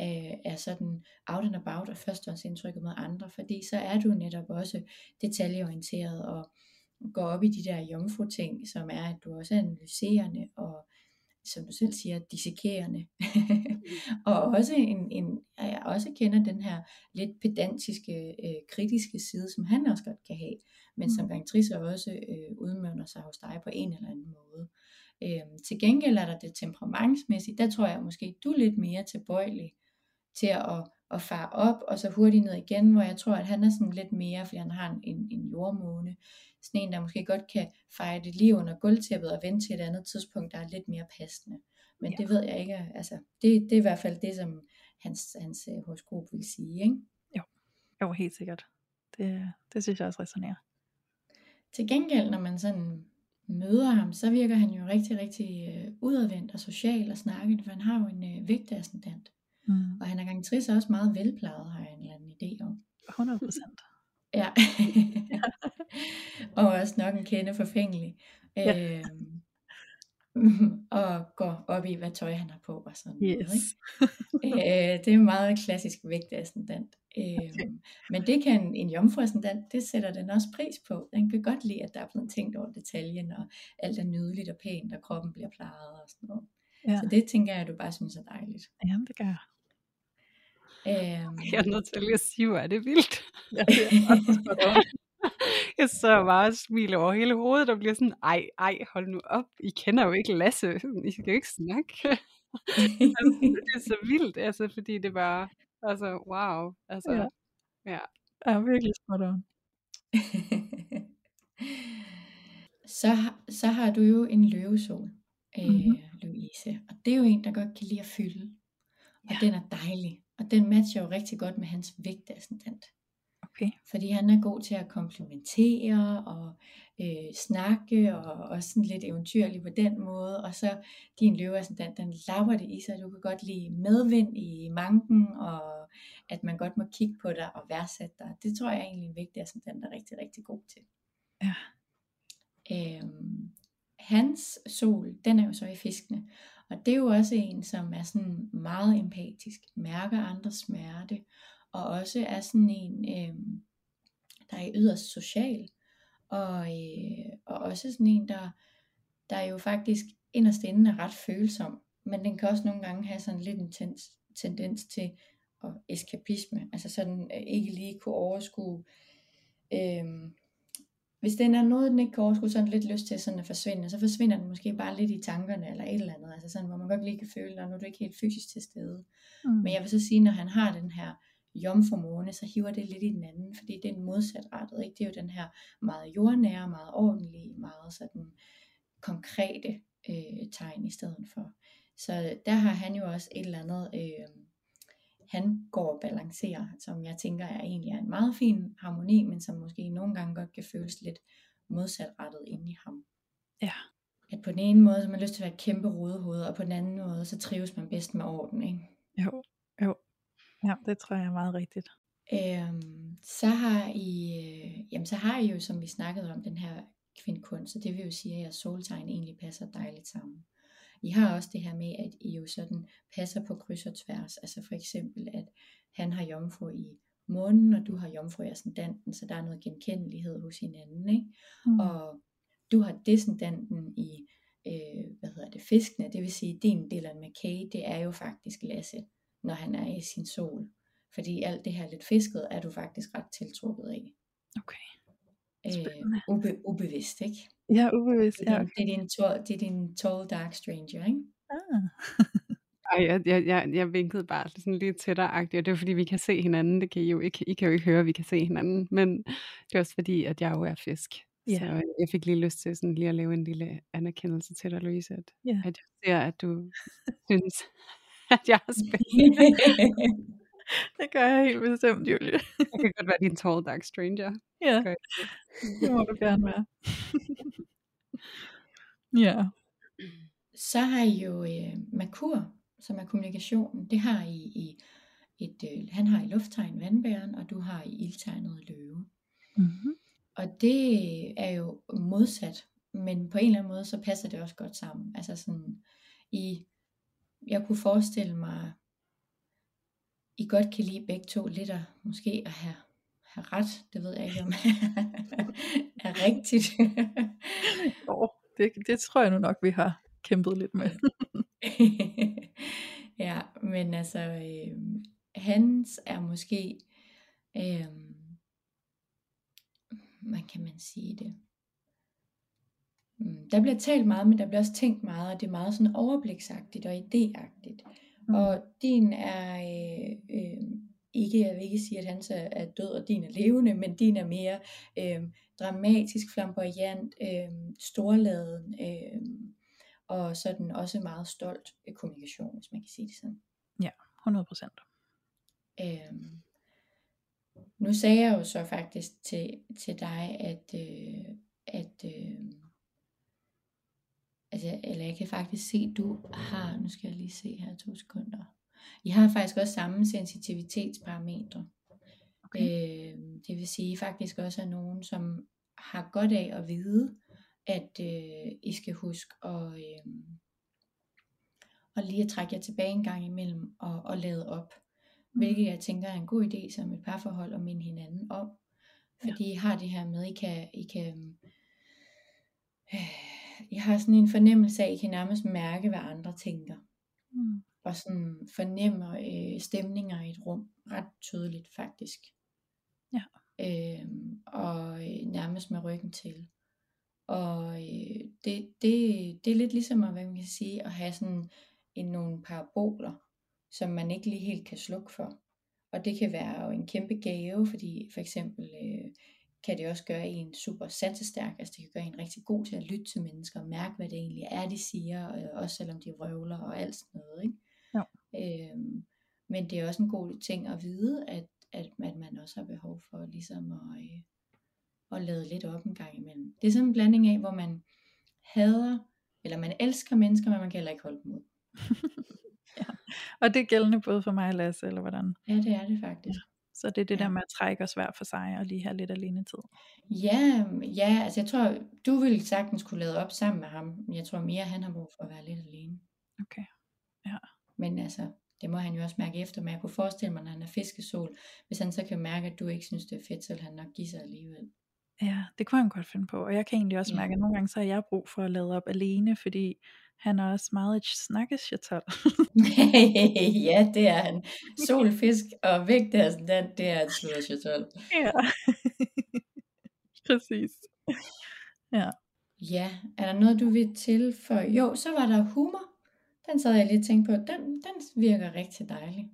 øh, er sådan out and about og førstehåndsindtrykket med andre, fordi så er du netop også detaljeorienteret og går op i de der jomfru-ting, som er, at du også er analyserende og som du selv siger, dissekerende. og også en, en, jeg også kender den her lidt pedantiske, øh, kritiske side, som han også godt kan have, men som Mm. Gangtrisse også øh, udmønter sig hos dig på en eller anden måde. Øhm, til gengæld er der det temperamentsmæssigt, der tror jeg måske, du er lidt mere tilbøjelig til at, at fare op, og så hurtigt ned igen, hvor jeg tror, at han er sådan lidt mere, fordi han har en, en, en jordmåne, sådan en, der måske godt kan fejre det lige under gulvtæppet og vente til et andet tidspunkt, der er lidt mere passende. Men Ja. det ved jeg ikke, altså, det, det er i hvert fald det, som hans, hans øh, horoskop vil sige, ikke? Jo, helt sikkert. Det, det synes jeg også resonerer. Til gengæld, når man sådan møder ham, så virker han jo rigtig, rigtig øh, udadvendt og social og snakkende, for han har jo en øh, vægteascendant. Og han er også meget velplejet, har jeg en eller anden idé om. 100 procent. Ja. og også nok en kende forfængelig. Ja. Øhm, og går op i, hvad tøj han har på og sådan noget. Yes. Ikke? Øh, det er meget klassisk vægteascendant. Øhm, men det kan en jomfruascendant, det sætter den også pris på. Den kan godt lide, at der er blevet tænkt over detaljen, og alt er nydeligt og pænt, og kroppen bliver plejet og sådan noget. Ja. Så det tænker jeg, at du bare synes er dejligt. ja, det gør jeg. Øhm, Jeg er nødt til at sige, hvor er det vildt. Ja, det er Jeg så bare og smiler over hele hovedet og bliver sådan, ej, ej, hold nu op. I kender jo ikke Lasse. I skal jo ikke snakke. altså, det er så vildt, altså, fordi det bare, altså, wow. Altså, Ja. ja. ja, virkelig spot on. så, så har du jo en løvesol, øh, Mhm. Louise. Og det er jo en, der godt kan lide at fylde. Og Ja. den er dejlig. Og den matcher jo rigtig godt med hans vægteascendant. Okay. Fordi han er god til at komplementere og øh, snakke og også sådan lidt eventyrlig på den måde. Og så din løveascendant, den lapper det i sig. Du kan godt lide medvind i manken og at man godt må kigge på dig og værdsætte dig. Det tror jeg egentlig en vigtig ascendant er rigtig, rigtig god til. Ja. Øhm, hans sol, den er jo så i fiskene. Og det er jo også en, som er sådan meget empatisk, mærker andres smerte, og også er sådan en, øh, der er yderst social, og, øh, og også sådan en, der, der er jo faktisk inderst inde er ret følsom, men den kan også nogle gange have sådan lidt en tens, tendens til og eskapisme, altså sådan øh, ikke lige kunne overskue øh, hvis den er noget, den ikke kan overskue, så er den lidt lyst til sådan at forsvinde, og så forsvinder den måske bare lidt i tankerne, eller et eller andet, altså sådan, hvor man godt lige kan føle, at nu er du ikke helt fysisk til stede. Mm. Men jeg vil så sige, når han har den her jomfrumåne, så hiver det lidt i den anden, fordi det er en modsatrettet, ikke? Det er jo den her meget jordnære, meget ordentlige, meget sådan konkrete øh, tegn i stedet for. Så der har han jo også et eller andet, øh, han går og balancerer, som jeg tænker er egentlig er en meget fin harmoni, men som måske nogle gange godt kan føles lidt modsatrettet inde i ham. Ja. At på den ene måde, så har man lyst til at være et kæmpe rodehoved, og på den anden måde, så trives man bedst med orden, ikke? Jo, jo. Ja, det tror jeg er meget rigtigt. Øhm, så har I, øh, jamen så har I jo, som vi snakkede om, den her kvindkunst, så det vil jo sige, at jeres soltegn egentlig passer dejligt sammen. I har også det her med, at I jo sådan passer på kryds og tværs. Altså for eksempel, at han har jomfru i månen, og du har jomfru i ascendanten, så der er noget genkendelighed hos hinanden. Ikke? Mm. Og du har descendanten i, øh, hvad hedder det, fiskene, det vil sige, din Dylan McKay, det er jo faktisk Lasse, når han er i sin sol. Fordi alt det her lidt fisket, er du faktisk ret tiltrukket af. Okay. Øh, ube, ubevidst, ikke? Ja, ubevidst. Det er, Ja, din, det, er din tall, det er din tall dark stranger, ikke? Ah. Ej, jeg, jeg, jeg, jeg vinkede bare sådan lidt tættere og det er fordi, vi kan se hinanden. Det kan I jo ikke, I kan jo ikke høre, at vi kan se hinanden. Men det er også fordi, at jeg jo er fisk. Ja. Så jeg fik lige lyst til sådan lige at lave en lille anerkendelse til dig, Louise, at, Ja. at jeg ser, at du synes, at jeg er spændende. Det gør jeg helt bestemt, Julie. Jeg kan godt være din tall dark stranger. Ja, jeg. det må du gerne være. ja. Så har I jo øh, Merkur, som er kommunikationen. Det har I i et, øh, han har i lufttegn vandbæren, og du har i ildtegnet løve. Mm-hmm. Og det er jo modsat, men på en eller anden måde, så passer det også godt sammen. Altså sådan, I, jeg kunne forestille mig, I godt kan lide begge to lidt at måske at have, have ret. Det ved jeg ikke, om er rigtigt. Oh, det, det tror jeg nu nok, vi har kæmpet lidt med. ja, men altså, øh, hans er måske, øh, hvad kan man sige det? Mm, Der bliver talt meget, men der bliver også tænkt meget, og det er meget sådan overbliksagtigt og idéagtigt. Mm. Og din er øh, øh, ikke, jeg vil ikke sige, at hans er, er død, og din er levende, men din er mere øh, dramatisk, flamboyant, øh, storladen, øh, og sådan også meget stolt øh, kommunikation, hvis man kan sige det sådan. 100 procent. Øhm, nu sagde jeg jo så faktisk til, til dig, at, øh, at øh, altså, eller jeg kan faktisk se, du har, nu skal jeg lige se her to sekunder. I har faktisk også samme sensitivitetsparametre. Okay. Øh, det vil sige faktisk også er nogen, som har godt af at vide, at øh, I skal huske at, øh, og lige at trække jer tilbage en gang imellem og, og lade op. Hvilket jeg tænker er en god idé som et parforhold at minde hinanden om. Fordi ja. I har det her med, I kan, I kan øh, I har sådan en fornemmelse af, at I kan nærmest mærke, hvad andre tænker. Mm. Og sådan fornemmer øh, stemninger i et rum ret tydeligt faktisk. Ja. Øh, og øh, nærmest med ryggen til. Og øh, det, det, det er lidt ligesom at, hvad man kan sige, at have sådan en, nogle paraboler, som man ikke lige helt kan slukke for. Og det kan være jo en kæmpe gave, fordi for eksempel øh, kan det også gøre en super sansestærk, altså det kan gøre en rigtig god til at lytte til mennesker, og mærke hvad det egentlig er, de siger, og også selvom de røvler og alt sådan noget. Ikke? Jo. Øhm, men det er også en god ting at vide, at, at, at man også har behov for ligesom at, øh, at lade lidt op en gang imellem. Det er sådan en blanding af, hvor man hader, eller man elsker mennesker, men man kan heller ikke holde dem ud. Og det er gældende både for mig og Lasse, eller hvordan? Ja, det er det faktisk. Så det er det Ja. der med at trække os hver for sig, og lige have lidt alene tid. Ja, ja, altså jeg tror, du ville sagtens kunne lade op sammen med ham. men Jeg tror mere, han har brug for at være lidt alene. Okay. Men altså, det må han jo også mærke efter. Men jeg kunne forestille mig, når han er fiskesol, hvis han så kan mærke, at du ikke synes, det er fedt, så vil han nok give sig alligevel. Ja, det kunne han godt finde på. Og jeg kan egentlig også Ja. mærke, at nogle gange så har jeg brug for at lade op alene, fordi han er også meget et snakkesjatol. ja, det er han. Solfisk og vægt sådan den, det er et sludderchatol. ja. Præcis. Ja. Ja, er der noget, du vil tilføje? Jo, så var der humor. Den sad jeg lige og tænkte på. Den, den virker rigtig dejlig.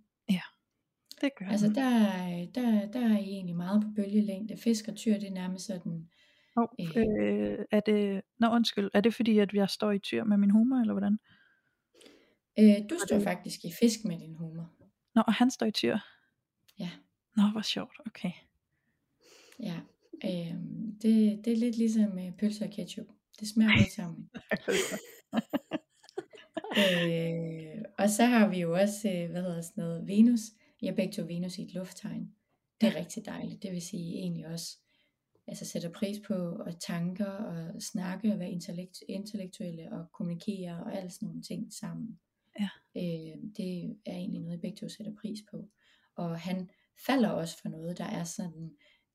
Det gør Altså, der, er- der, der er I egentlig meget på bølgelængde. Fisk og tyr, det er nærmest sådan... Oh, øh, øh, er det, nå undskyld, er det fordi, at jeg står i tyr med min humor, eller hvordan? Øh, du står faktisk i fisk med din humor. Nå, og han står i tyr. Ja. Nå, hvor sjovt, okay. Ja, øh, det, det er lidt ligesom øh, pølse og ketchup. Det smager godt sammen. øh, og så har vi jo også, øh, hvad hedder sådan noget, Venus. Jeg begge to Venus i et lufttegn. Det er rigtig dejligt. Det vil sige egentlig også, altså sætter pris på og tanker og snakke og være intellekt, intellektuelle og kommunikere og alle sådan nogle ting sammen. Ja. Øh, det er egentlig noget, begge to sætter pris på. Og han falder også for noget, der er sådan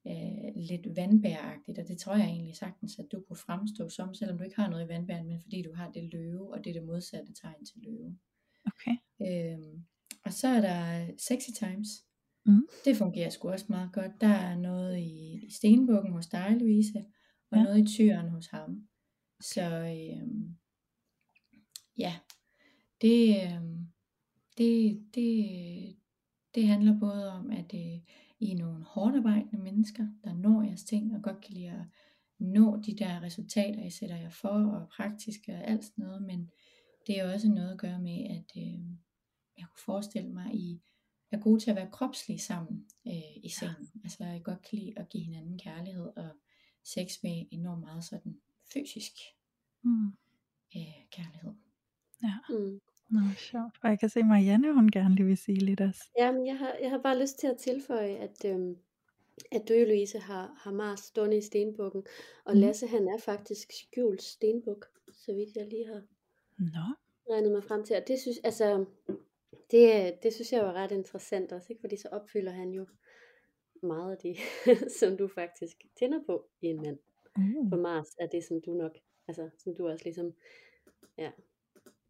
øh, lidt vandbæragtigt, og det tror jeg egentlig sagtens, at du kunne fremstå som, selvom du ikke har noget i vandbæren, men fordi du har det løve, og det er det modsatte tegn til løve. Okay. Øhm, og så er der Sexy Times. Mhm. Det fungerer sgu også meget godt. Der er noget i, i stenbukken hos dig, Louise, og Ja. noget i tyren hos ham. Så øhm, ja, det, øhm, det, det, det handler både om, at øh, I er nogle hårdt arbejdende mennesker, der når jeres ting, og godt kan lide at nå de der resultater, I sætter jer for, og praktiske og alt sådan noget, men det er også noget at gøre med, at øh, jeg kunne forestille mig, at I er gode til at være kropslige sammen øh, i sengen. Altså jeg godt kan lide at give hinanden kærlighed og sex med enormt meget sådan fysisk Mm. øh, kærlighed. Mm. Nå, sjovt. Og jeg kan se, Marianne, hun gerne lige vil sige lidt også. Jamen, jeg har, jeg har bare lyst til at tilføje, at, øhm, at du, Louise, har, har Mars stående i stenbukken, og Mhm. Lasse, han er faktisk skjult stenbuk, så vidt jeg lige har Nå, regnet mig frem til. Og det synes, altså, det, det synes jeg var ret interessant også, ikke? fordi så opfylder han jo meget af det, som du faktisk tænder på i en mand. På uh. Mars er det, som du nok, altså, som du også ligesom, ja,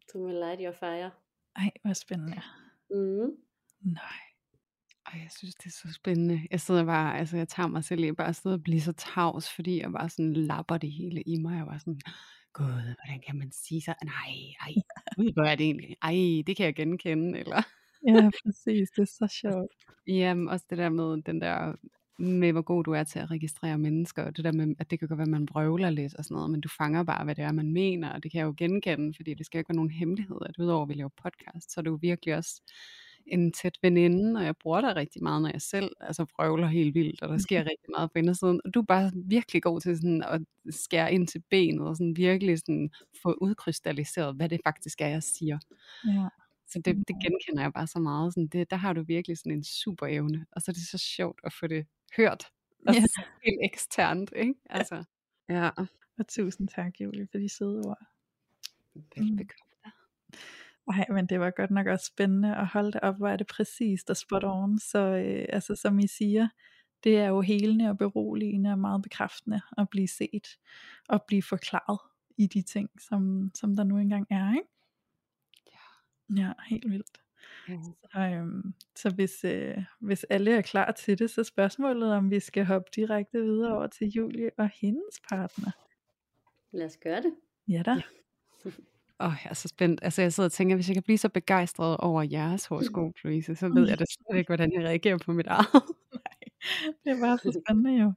som vil light your fire. ej, hvor spændende. Mm. Nej. Ej, jeg synes, det er så spændende. Jeg sidder bare, altså jeg tager mig selv i bare at sidde og blive så tavs, fordi jeg bare sådan lapper det hele i mig. Jeg var sådan, gud, hvordan kan man sige så? Nej, ej, gud, hvor er det egentlig? Ej, det kan jeg genkende, eller? Ja, præcis. Det er så sjovt. Jamen, også det der med den der, med hvor god du er til at registrere mennesker, og det der med, at det kan godt være, at man vrøvler lidt og sådan noget, men du fanger bare, hvad det er, man mener, og det kan jeg jo genkende, fordi det skal jo ikke være nogen hemmelighed, at udover at vi laver podcast, så er det jo virkelig også en tæt veninde, og jeg bruger dig rigtig meget, når jeg selv altså vrøvler helt vildt, og der sker rigtig meget på indersiden, og du er bare virkelig god til sådan at skære ind til benet, og sådan virkelig sådan få udkrystalliseret, hvad det faktisk er, jeg siger. Ja. Så det, det genkender jeg bare så meget. Sådan det, der har du virkelig sådan en super evne. Og så er det så sjovt at få det hørt. Og Ja. så helt eksternt, ikke? Altså, ja. Og tusind tak, Julie, for de søde ord. Velbekomme. Nej, men det var godt nok også spændende at holde det op, hvor er det præcist og spot on. Så øh, altså, som I siger, det er jo helende og beroligende og meget bekræftende at blive set og blive forklaret i de ting, som, som der nu engang er, ikke? Ja, helt vildt. Ja. Så, øhm, så hvis, øh, hvis alle er klar til det, så spørgsmålet, om vi skal hoppe direkte videre over til Julie og hendes partner. Lad os gøre det. Ja da. Åh, jeg er så spændt. Altså, jeg sidder og tænker, hvis jeg kan blive så begejstret over jeres horoskop, Louise, så ved jeg da slet ikke, hvordan jeg reagerer på mit eget. Det er bare så spændende jo.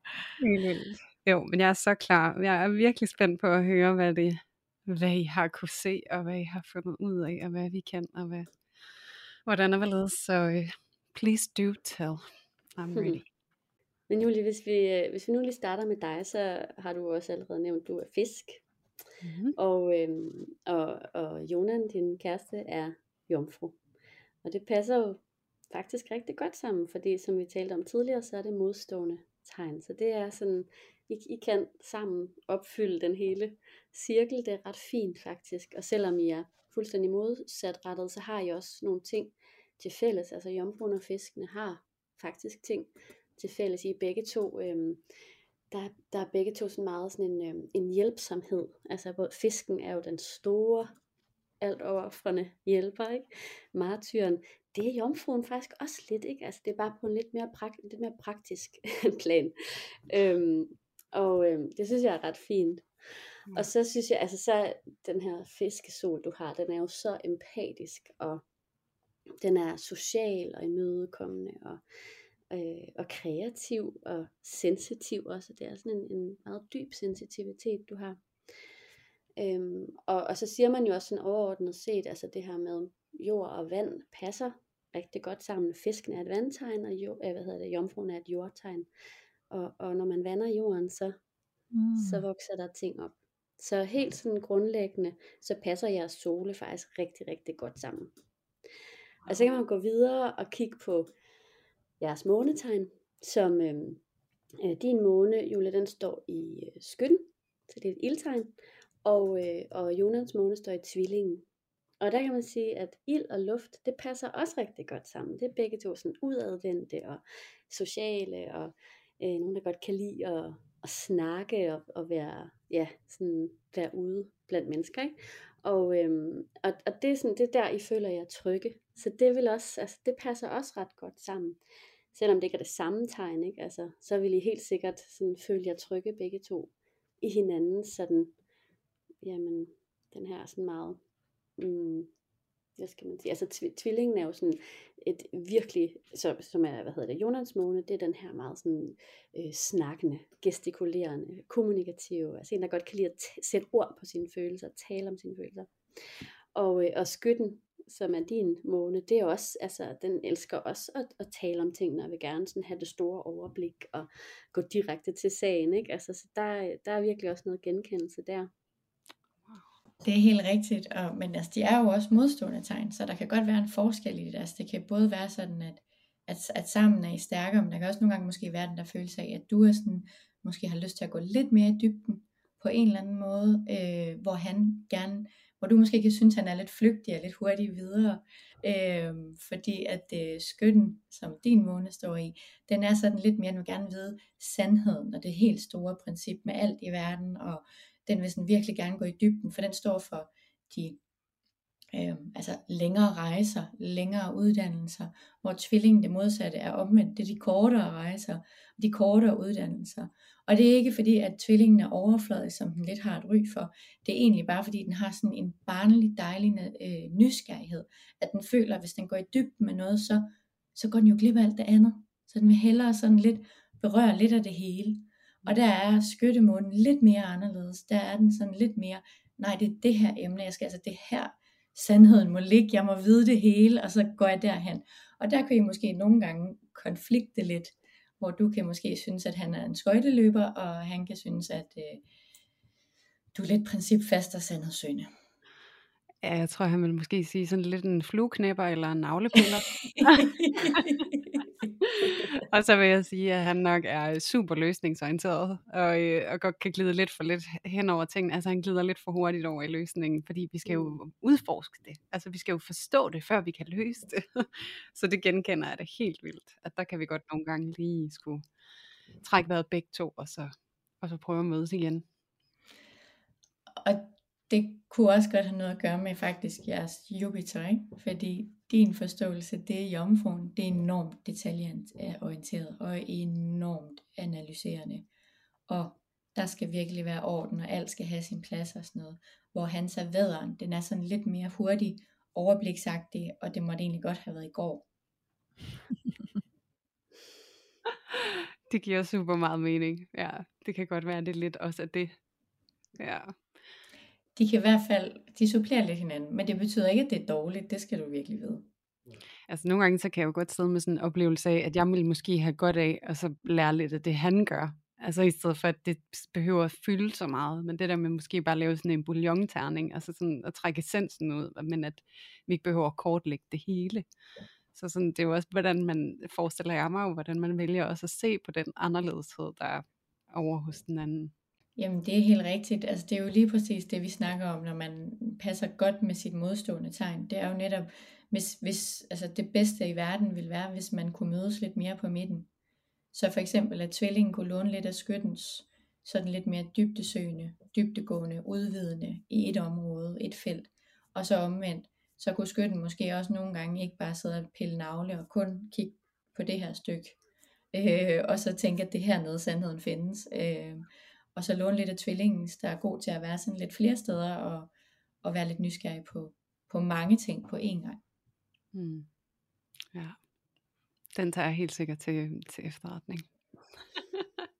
Jo, men jeg er så klar. Jeg er virkelig spændt på at høre, hvad det hvad I har kunne se, og hvad I har fundet ud af, og hvad vi kan, og hvad, hvordan og hvorledes. Så uh, please do tell. I'm ready. Men Julie, hvis vi, øh, hvis vi nu lige starter med dig, så har du også allerede nævnt, at du er fisk. Mm-hmm. Og, øh, og, og Jonan, din kæreste, er jomfru. Og det passer jo faktisk rigtig godt sammen, fordi som vi talte om tidligere, så er det modstående tegn. Så det er sådan, I, I kan sammen opfylde den hele cirkel. Det er ret fint faktisk. Og selvom I er fuldstændig modsatrettet, så har I også nogle ting til fælles. Altså jomfruen og fiskene har faktisk ting til fælles. I er begge to, øhm, der, der er begge to sådan meget sådan en, øhm, en hjælpsomhed. Altså både fisken er jo den store, alt overfrende hjælper, ikke? Martyren, det er jomfruen faktisk også lidt, ikke? Altså det er bare på en lidt mere, prakt, lidt mere praktisk plan. Øhm, Og øh, det synes jeg er ret fint. Mm. Og så synes jeg, altså så den her fiskesol, du har, den er jo så empatisk, og den er social og imødekommende, og, øh, og kreativ og sensitiv også. Det er sådan en, en meget dyb sensitivitet, du har. Øhm, og, og så siger man jo også sådan overordnet set, altså det her med jord og vand passer rigtig godt sammen. Fisken er et vandtegn, og jo, øh, hvad hedder det, jomfruen er et jordtegn. Og, og når man vander jorden, så, mm. så vokser der ting op. Så helt sådan grundlæggende, så passer jeres sole faktisk rigtig, rigtig godt sammen. Og så kan man gå videre og kigge på jeres månetegn, som øhm, øh, din måne, Julia, den står i øh, skytten, så det er et ildtegn, og, øh, og Jonas måne står i tvillingen. Og der kan man sige, at ild og luft, det passer også rigtig godt sammen. Det er begge to sådan udadvendte og sociale, og øh, nogen, der godt kan lide at, at snakke og, og være, ja, sådan, være ude blandt mennesker. Ikke? Og, øhm, og, og det er sådan, det er der, I føler jer trygge. Så det vil også, altså det passer også ret godt sammen. Selvom det ikke er det samme tegn, ikke? Altså, så vil I helt sikkert sådan føle jer trygge begge to i hinanden, sådan, jamen, den her sådan meget, mm, hvad skal man sige, altså tv- tvillingen er jo sådan et virkelig, så, som er, hvad hedder det, Jonas måne, det er den her meget sådan øh, snakkende, gestikulerende, kommunikative, altså en, der godt kan lide at t- sætte ord på sine følelser, tale om sine følelser. Og, øh, og skytten, som er din måne, det er også, altså den elsker også at, at tale om tingene, og vil gerne sådan have det store overblik, og gå direkte til sagen, ikke? Altså, så der, der er virkelig også noget genkendelse der. Det er helt rigtigt, og, men altså, de er jo også modstående tegn, så der kan godt være en forskel i det. Altså, det kan både være sådan, at, at, at sammen er I stærkere, men der kan også nogle gange måske være den der følelse af, at du er sådan, måske har lyst til at gå lidt mere i dybden på en eller anden måde, øh, hvor han gerne, hvor du måske kan synes, han er lidt flygtig og lidt hurtig videre, øh, fordi at øh, skytten, som din måne står i, den er sådan lidt mere, den vil gerne vide sandheden og det helt store princip med alt i verden, og den vil sådan virkelig gerne gå i dybden, for den står for de øh, altså længere rejser, længere uddannelser, hvor tvillingen det modsatte er omvendt, det er de kortere rejser, de kortere uddannelser. Og det er ikke fordi, at tvillingen er overfladisk, som den lidt har et ry for. Det er egentlig bare fordi, den har sådan en barnlig, dejlig øh, nysgerrighed, at den føler, at hvis den går i dybden med noget, så, så går den jo glip af alt det andet. Så den vil hellere sådan lidt berøre lidt af det hele. Og der er skyttemånen lidt mere anderledes. Der er den sådan lidt mere, nej det er det her emne, jeg skal altså det her, sandheden må ligge, jeg må vide det hele, og så går jeg derhen. Og der kan I måske nogle gange konflikte lidt, hvor du kan måske synes, at han er en skøjteløber, og han kan synes, at øh, du er lidt principfast og sandhedssøgende. Ja, jeg tror, han vil måske sige sådan lidt en flueknæpper eller en navlepiller. og så vil jeg sige, at han nok er super løsningsorienteret, og, øh, og godt kan glide lidt for lidt hen over tingene. Altså han glider lidt for hurtigt over i løsningen, fordi vi skal jo mm. udforske det. Altså vi skal jo forstå det, før vi kan løse det. så det genkender jeg det helt vildt, at der kan vi godt nogle gange lige skulle trække vejret begge to, og så, og så prøve at mødes igen. Det kunne også godt have noget at gøre med faktisk jeres Jupiter, ikke? fordi din forståelse, det er jomfruen, det er enormt detaljeorienteret og enormt analyserende. Og der skal virkelig være orden, og alt skal have sin plads og sådan noget. Hvor hans så vædderen, den er sådan lidt mere hurtig, overbliksagtig, og det måtte egentlig godt have været i går. det giver super meget mening. Ja, det kan godt være, det er lidt også af det. Ja de kan i hvert fald, de supplerer lidt hinanden, men det betyder ikke, at det er dårligt, det skal du virkelig vide. Altså nogle gange, så kan jeg jo godt sidde med sådan en oplevelse af, at jeg ville måske have godt af, og så lære lidt af det, han gør. Altså i stedet for, at det behøver at fylde så meget, men det der med måske bare lave sådan en bouillon-terning, altså sådan at trække essensen ud, men at vi ikke behøver at kortlægge det hele. Så sådan, det er jo også, hvordan man forestiller jeg mig, hvordan man vælger også at se på den anderledeshed, der er over hos den anden. Jamen det er helt rigtigt. Altså det er jo lige præcis det, vi snakker om, når man passer godt med sit modstående tegn. Det er jo netop, hvis, hvis altså det bedste i verden vil være, hvis man kunne mødes lidt mere på midten. Så for eksempel, at tvillingen kunne låne lidt af skyttens sådan lidt mere dybdesøgende, dybdegående, udvidende i et område, et felt. Og så omvendt, så kunne skytten måske også nogle gange ikke bare sidde og pille navle og kun kigge på det her stykke, øh, og så tænke, at det her nede sandheden findes. Øh, og så låne lidt af tvillingens, der er god til at være sådan lidt flere steder, og, og være lidt nysgerrig på, på mange ting på én gang. Mm. Ja, den tager jeg helt sikkert til, til efterretning.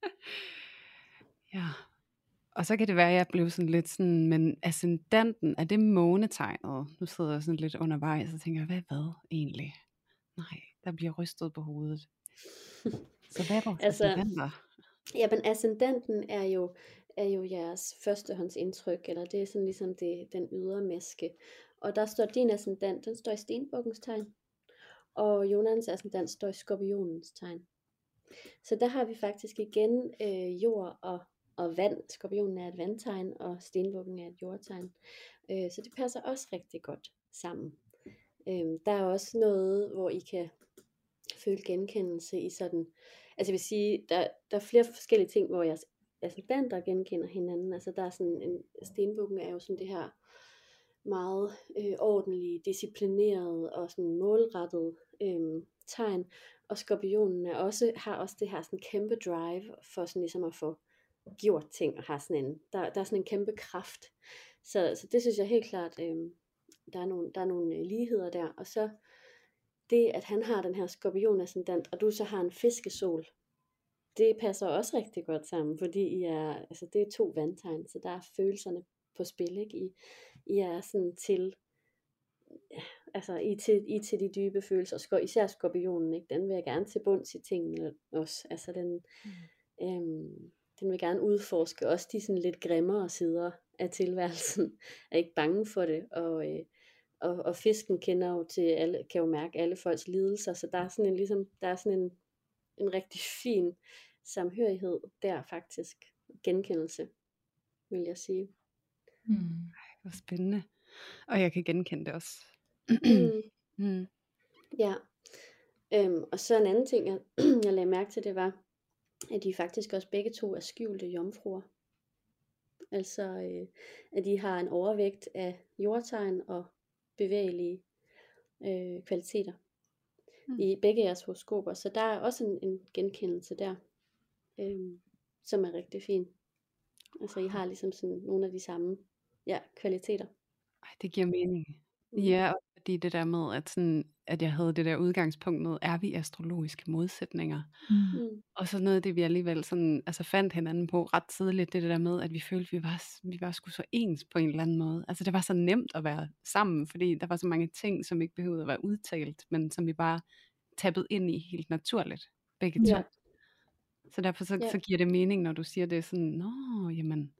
ja. Og så kan det være, at jeg blev sådan lidt sådan, men ascendanten, er det månetegnet? Nu sidder jeg sådan lidt undervejs og tænker, hvad hvad egentlig? Nej, der bliver rystet på hovedet. Så hvad er vores altså, ascendanter? Jamen ascendanten er jo, er jo jeres førstehåndsindtryk, eller det er sådan ligesom det, den ydre maske. Og der står din ascendant, den står i stenbukkens tegn. Og Jonans ascendant står i skorpionens tegn. Så der har vi faktisk igen øh, jord og, og vand. Skorpionen er et vandtegn, og stenbukken er et jordtegn. Øh, så det passer også rigtig godt sammen. Øh, der er også noget, hvor I kan føle genkendelse i sådan, altså jeg vil sige, der, der er flere forskellige ting, hvor jeres ascendanter altså genkender hinanden. Altså der er sådan en, altså stenbukken er jo sådan det her meget øh, ordentlige, disciplineret og sådan målrettet øh, tegn. Og skorpionen er også, har også det her sådan kæmpe drive for sådan ligesom at få gjort ting og har sådan en, der, der er sådan en kæmpe kraft. Så, så det synes jeg helt klart, øh, der er nogle, der er nogle øh, ligheder der. Og så det, at han har den her skorpion ascendant, og du så har en fiskesol, det passer også rigtig godt sammen, fordi I er, altså det er to vandtegn, så der er følelserne på spil, ikke? I, I er sådan til, altså I til, I til de dybe følelser, især skorpionen, ikke? den vil jeg gerne til bunds i tingene også, altså den, mm. øhm, den vil gerne udforske også de sådan lidt grimmere sider af tilværelsen, er ikke bange for det, og, øh, og, og fisken kender jo til alle, kan jo mærke alle folks lidelser, så der er sådan en, ligesom, der er sådan en, en rigtig fin samhørighed der faktisk, genkendelse, vil jeg sige. Mm. Ej, hvor spændende. Og jeg kan genkende det også. mm. mm. Ja. Øhm, og så en anden ting, jeg, jeg lagde mærke til, det var, at de faktisk også begge to er skjulte jomfruer. Altså, øh, at de har en overvægt af jordtegn og bevægelige øh, kvaliteter mm. i begge jeres horoskoper. Så der er også en, en genkendelse der, øh, som er rigtig fin. Altså I har ligesom sådan nogle af de samme ja, kvaliteter. Ej, det giver mening. Mm. Ja, og fordi det der med, at, sådan, at jeg havde det der udgangspunkt med, er vi astrologiske modsætninger? Mm. mm. Og så noget af det, vi alligevel sådan, altså fandt hinanden på ret tidligt, det, det der med, at vi følte, at vi var, vi var sgu så ens på en eller anden måde. Altså det var så nemt at være sammen, fordi der var så mange ting, som ikke behøvede at være udtalt, men som vi bare tappede ind i helt naturligt, begge to. Ja. Så derfor så, ja. så giver det mening, når du siger det sådan, nå, jamen,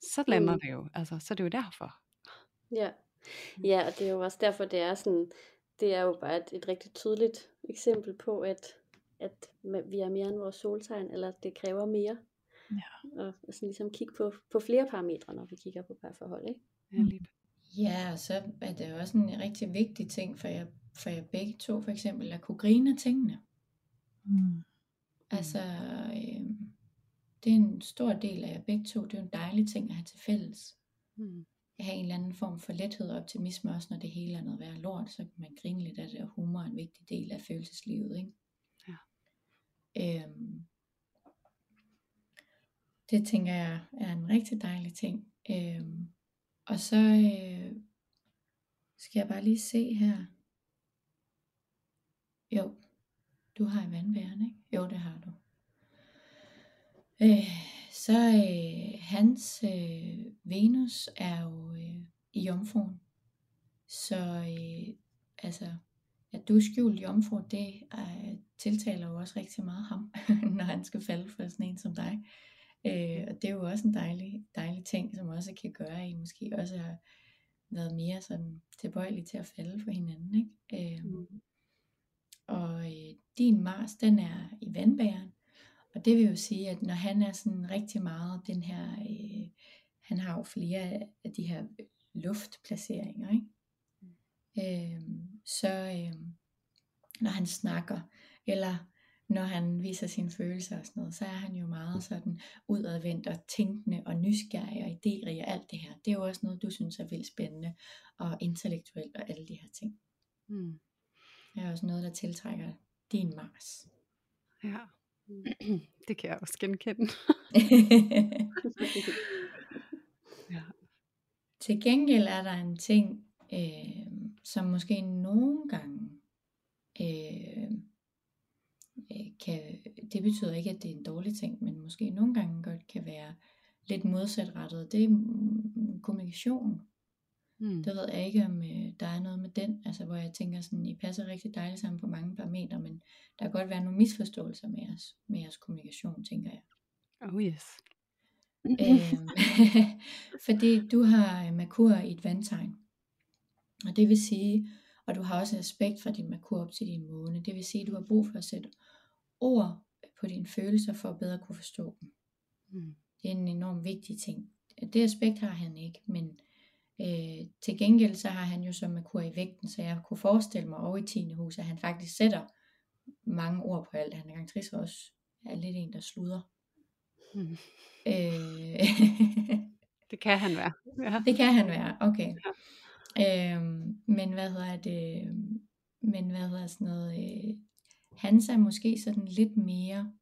så lander mm. det jo. Altså, så er det jo derfor. Ja. Ja, og det er jo også derfor, det er sådan, det er jo bare et, et rigtig tydeligt eksempel på, at, at vi er mere end vores soltegn, eller det kræver mere. Ja. Og sådan ligesom kigge på, på flere parametre, når vi kigger på parforhold, ikke? Ja, lige. Ja, og så er det også en rigtig vigtig ting for jer, for jer begge to, for eksempel, at kunne grine af tingene. Mm. Altså, øh, det er en stor del af jer begge to. Det er jo en dejlig ting at have til fælles. Mm. Have en eller anden form for lethed og optimisme, også når det hele er noget værd lort, så kan man grine lidt af det, og humor er en vigtig del af følelseslivet. Ikke? Ja. Øhm, det tænker jeg er en rigtig dejlig ting. Øhm, og så øh, skal jeg bare lige se her. Jo, du har i vandbæren, ikke? Jo, det har du. Øh, så øh, hans øh, Venus er jo øh, i jomfruen. Så øh, altså, at du er skjult jomfru, det øh, tiltaler jo også rigtig meget ham, når han skal falde for sådan en som dig. Øh, og det er jo også en dejlig, dejlig ting, som også kan gøre, at I måske også har været mere sådan tilbøjelige til at falde for hinanden. Ikke? Øh, mm. Og øh, din Mars, den er i vandbæren. Og det vil jo sige, at når han er sådan rigtig meget den her, øh, han har jo flere af de her luftplaceringer, ikke? Mm. Øh, så øh, når han snakker, eller når han viser sine følelser og sådan noget, så er han jo meget sådan udadvendt og tænkende og nysgerrig og idérig og alt det her. Det er jo også noget, du synes er vildt spændende og intellektuelt og alle de her ting. Mm. Det er også noget, der tiltrækker din Mars. Ja. Det kan jeg også genkende. ja. Til gengæld er der en ting, øh, som måske nogle gange øh, øh, kan, det betyder ikke, at det er en dårlig ting, men måske nogle gange godt kan være lidt modsatrettet. Det er mm, kommunikation. Mm. Det ved jeg ikke, om øh, der er noget med den, altså hvor jeg tænker sådan, I passer rigtig dejligt sammen på mange parametre, men der kan godt være nogle misforståelser med jeres, med jeres kommunikation, tænker jeg. Oh yes. øhm, fordi du har Merkur i et vandtegn. Og det vil sige, og du har også aspekt fra din Merkur op til din måne, det vil sige, at du har brug for at sætte ord på dine følelser for at bedre kunne forstå dem. Mm. Det er en enorm vigtig ting. Det aspekt har han ikke, men øh, til gengæld så har han jo som Merkur i vægten, så jeg kunne forestille mig over i 10. hus, at han faktisk sætter mange ord på alt. Han er gang også er lidt en, der sluder. Mm. Øh, det kan han være. Ja. Det kan han være, okay. Ja. Øhm, men hvad hedder det, men hvad hedder sådan noget, øh, hans er måske sådan lidt mere,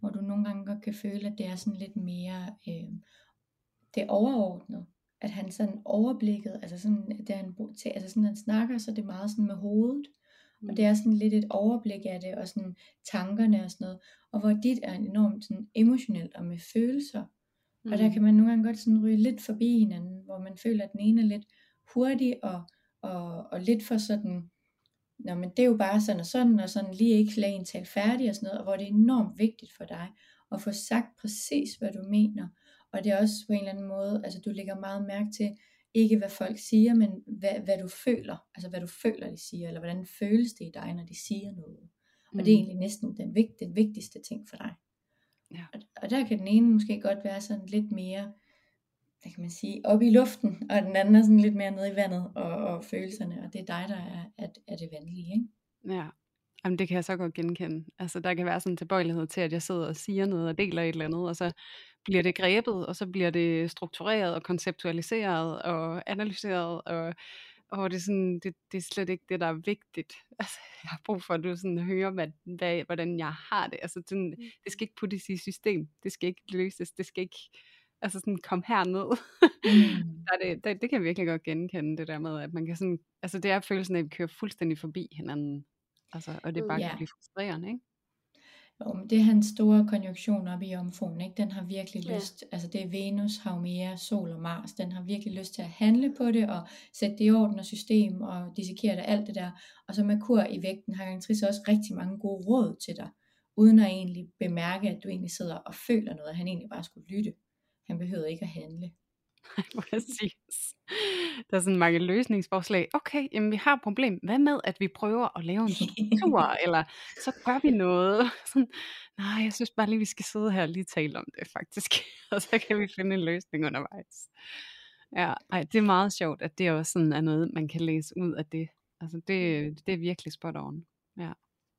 hvor du nogle gange godt kan føle, at det er sådan lidt mere, øh, det er overordnet, at han sådan overblikket, altså sådan, det han, altså sådan, han snakker, så det er meget sådan med hovedet, og det er sådan lidt et overblik af det, og sådan tankerne og sådan noget. Og hvor dit er enormt sådan emotionelt og med følelser. Mm. Og der mm. kan man nogle gange godt sådan ryge lidt forbi hinanden, hvor man føler, at den ene er lidt hurtig og, og, og lidt for sådan, Nå, men det er jo bare sådan og sådan, og sådan lige ikke lade en tale færdig og sådan noget, og hvor det er enormt vigtigt for dig at få sagt præcis, hvad du mener. Og det er også på en eller anden måde, altså du lægger meget mærke til, ikke hvad folk siger, men hvad, hvad du føler. Altså hvad du føler, de siger, eller hvordan føles det i dig, når de siger noget. Og mm. det er mm. egentlig næsten den, vigt, den vigtigste ting for dig. Ja. Og, og der kan den ene måske godt være sådan lidt mere, hvad kan man sige, op i luften, og den anden er sådan lidt mere nede i vandet og, og følelserne, og det er dig, der er, er, er det vanlige, ikke? Ja, Jamen, det kan jeg så godt genkende. Altså, der kan være sådan en tilbøjelighed til, at jeg sidder og siger noget og deler et eller andet, og så bliver det grebet, og så bliver det struktureret og konceptualiseret og analyseret, og, og det, er sådan, det, det er slet ikke det, der er vigtigt. Altså, jeg har brug for, at du sådan hører, hvad, hvad, hvordan jeg har det. Altså, sådan, mm. det skal ikke puttes i system. Det skal ikke løses. Det skal ikke altså sådan, kom herned. Mm. der det, det, det kan jeg virkelig godt genkende, det der med, at man kan sådan, altså det er følelsen af, at vi kører fuldstændig forbi hinanden. Altså, og det bare ja. kan blive frustrerende, ikke? Jo, men det er hans store konjunktion op i omfonen, ikke? Den har virkelig ja. lyst, altså det er Venus, Haumea, Sol og Mars, den har virkelig lyst til at handle på det, og sætte det i orden og system, og dissekere det, alt det der. Og så Merkur i vægten har Trice også rigtig mange gode råd til dig, uden at egentlig bemærke, at du egentlig sidder og føler noget, at han egentlig bare skulle lytte. Han behøver ikke at handle. Præcis. Der er sådan mange løsningsforslag. Okay, jamen vi har et problem. Hvad med, at vi prøver at lave en struktur, eller så gør vi noget. Sådan, nej, jeg synes bare lige, vi skal sidde her og lige tale om det faktisk. og så kan vi finde en løsning undervejs. Ja, ej, det er meget sjovt, at det også sådan er noget, man kan læse ud af det. Altså det, det er virkelig spot on. Ja.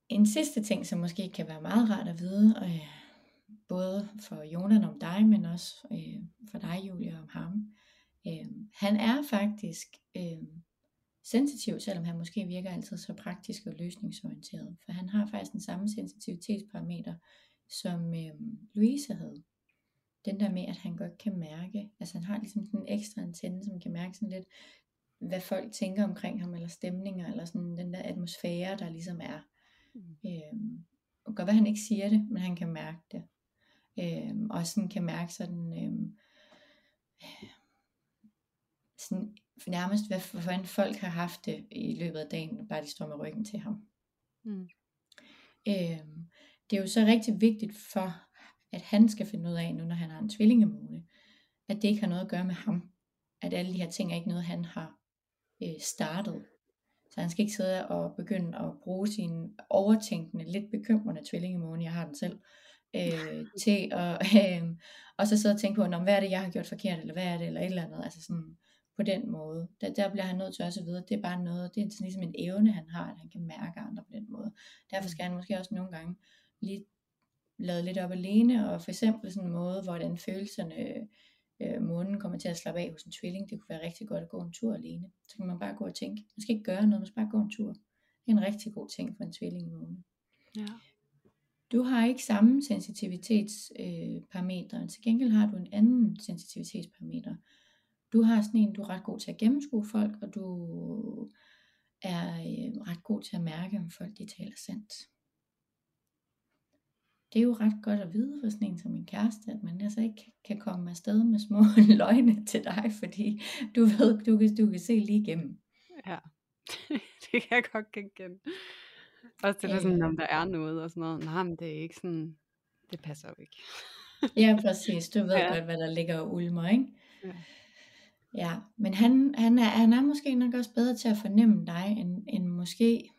En sidste ting, som måske kan være meget rart at vide, og både for Jonan om dig, men også øh, for dig, Julia, om ham. Øh, han er faktisk øh, sensitiv, selvom han måske virker altid så praktisk og løsningsorienteret. For han har faktisk den samme sensitivitetsparameter, som øh, Louise havde. Den der med, at han godt kan mærke, altså han har ligesom den ekstra antenne, som kan mærke sådan lidt, hvad folk tænker omkring ham, eller stemninger, eller sådan den der atmosfære, der ligesom er. Mm. Øh, og godt være, han ikke siger det, men han kan mærke det øh, og sådan kan mærke sådan, øh, sådan nærmest hvad, hvordan folk har haft det i løbet af dagen, bare de står med ryggen til ham. Mm. Øh, det er jo så rigtig vigtigt for, at han skal finde ud af, nu når han har en tvillingemåne, at det ikke har noget at gøre med ham. At alle de her ting er ikke noget, han har øh, startet. Så han skal ikke sidde og begynde at bruge sin overtænkende, lidt bekymrende tvillingemåne, jeg har den selv, øh, til at, øh, og så sidde og tænke på, hvad er det, jeg har gjort forkert, eller hvad er det, eller et eller andet, altså sådan på den måde. Der, der bliver han nødt til også at vide, at det er bare noget, det er sådan ligesom en evne, han har, at han kan mærke andre på den måde. Derfor skal han måske også nogle gange lige lade lidt op alene, og for eksempel sådan en måde, hvordan følelserne, øh, månen kommer til at slappe af hos en tvilling, det kunne være rigtig godt at gå en tur alene. Så kan man bare gå og tænke, man skal ikke gøre noget, man skal bare gå en tur. Det er en rigtig god ting for en tvilling i månen. Ja du har ikke samme sensitivitetsparametre, øh, til gengæld har du en anden sensitivitetsparameter. Du har sådan en, du er ret god til at gennemskue folk, og du er øh, ret god til at mærke, om folk de taler sandt. Det er jo ret godt at vide for sådan en som min kæreste, at man altså ikke kan komme afsted med små løgne til dig, fordi du ved, du kan, du kan se lige igennem. Ja, det kan jeg godt genkende. Også det der sådan, om der er noget og sådan noget. Nej, men det er ikke sådan, det passer jo ikke. ja, præcis. Du ved ja. godt, hvad der ligger og ulmer, ikke? Ja. Ja, men han, han, er, han er måske nok også bedre til at fornemme dig, end, end måske,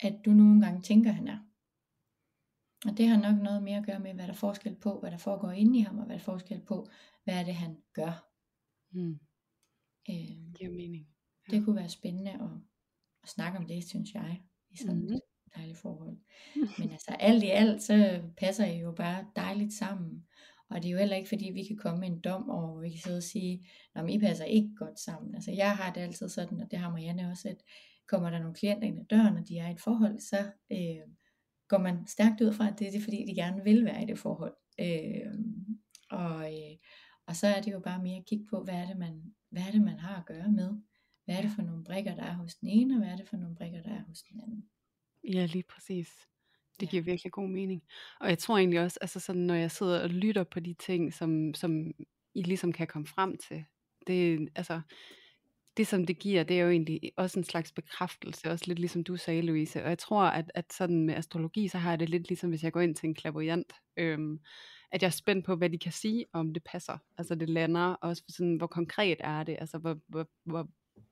at du nogle gange tænker, han er. Og det har nok noget mere at gøre med, hvad der er forskel på, hvad der foregår inde i ham, og hvad der er forskel på, hvad er det, han gør. Mm. Øh, det giver mening. Ja. Det kunne være spændende at, at snakke om det, synes jeg, i sådan mm. et dejligt forhold. Men altså alt i alt, så passer I jo bare dejligt sammen. Og det er jo heller ikke fordi vi kan komme med en dom over, hvor vi kan sidde og sige, at I passer ikke godt sammen. Altså jeg har det altid sådan, og det har Marianne også, at kommer der nogle klienter ind ad døren, og de er i et forhold, så øh, går man stærkt ud fra, at det er det, fordi de gerne vil være i det forhold. Øh, og, øh, og så er det jo bare mere at kigge på, hvad er, det, man, hvad er det, man har at gøre med. Hvad er det for nogle brikker, der er hos den ene, og hvad er det for nogle brikker, der er hos den anden. Ja, lige præcis. Det giver virkelig god mening. Og jeg tror egentlig også, altså sådan, når jeg sidder og lytter på de ting, som, som I ligesom kan komme frem til, det, altså, det som det giver, det er jo egentlig også en slags bekræftelse, også lidt ligesom du sagde, Louise. Og jeg tror, at, at sådan med astrologi, så har jeg det lidt ligesom, hvis jeg går ind til en klavoyant, øhm, at jeg er spændt på, hvad de kan sige, om det passer. Altså det lander også for sådan, hvor konkret er det, altså hvor, hvor, hvor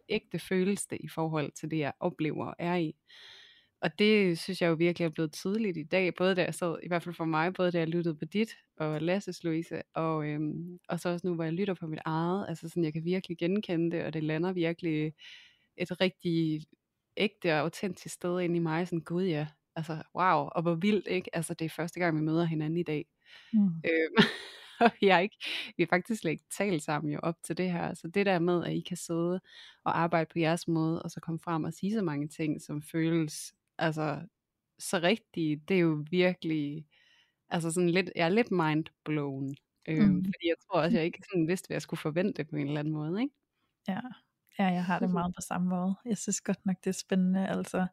ægte føles det i forhold til det, jeg oplever og er i. Og det synes jeg jo virkelig er blevet tydeligt i dag, både da jeg sad, i hvert fald for mig, både da jeg lyttede på dit og Lasses Louise, og, øhm, og så også nu, hvor jeg lytter på mit eget, altså sådan, jeg kan virkelig genkende det, og det lander virkelig et rigtig ægte og autentisk sted ind i mig, sådan, gud ja, altså wow, og hvor vildt, ikke? Altså det er første gang, vi møder hinanden i dag. Mm. Øhm, og vi har, ikke, vi har faktisk slet ikke talt sammen jo op til det her. Så det der med, at I kan sidde og arbejde på jeres måde, og så komme frem og sige så mange ting, som føles altså så rigtige, det er jo virkelig, altså sådan lidt, jeg er lidt mind blown. Øh, mm. Fordi jeg tror også, jeg ikke sådan vidste, hvad jeg skulle forvente på en eller anden måde, ikke? Ja, ja jeg har det meget på samme måde. Jeg synes godt nok, det er spændende, altså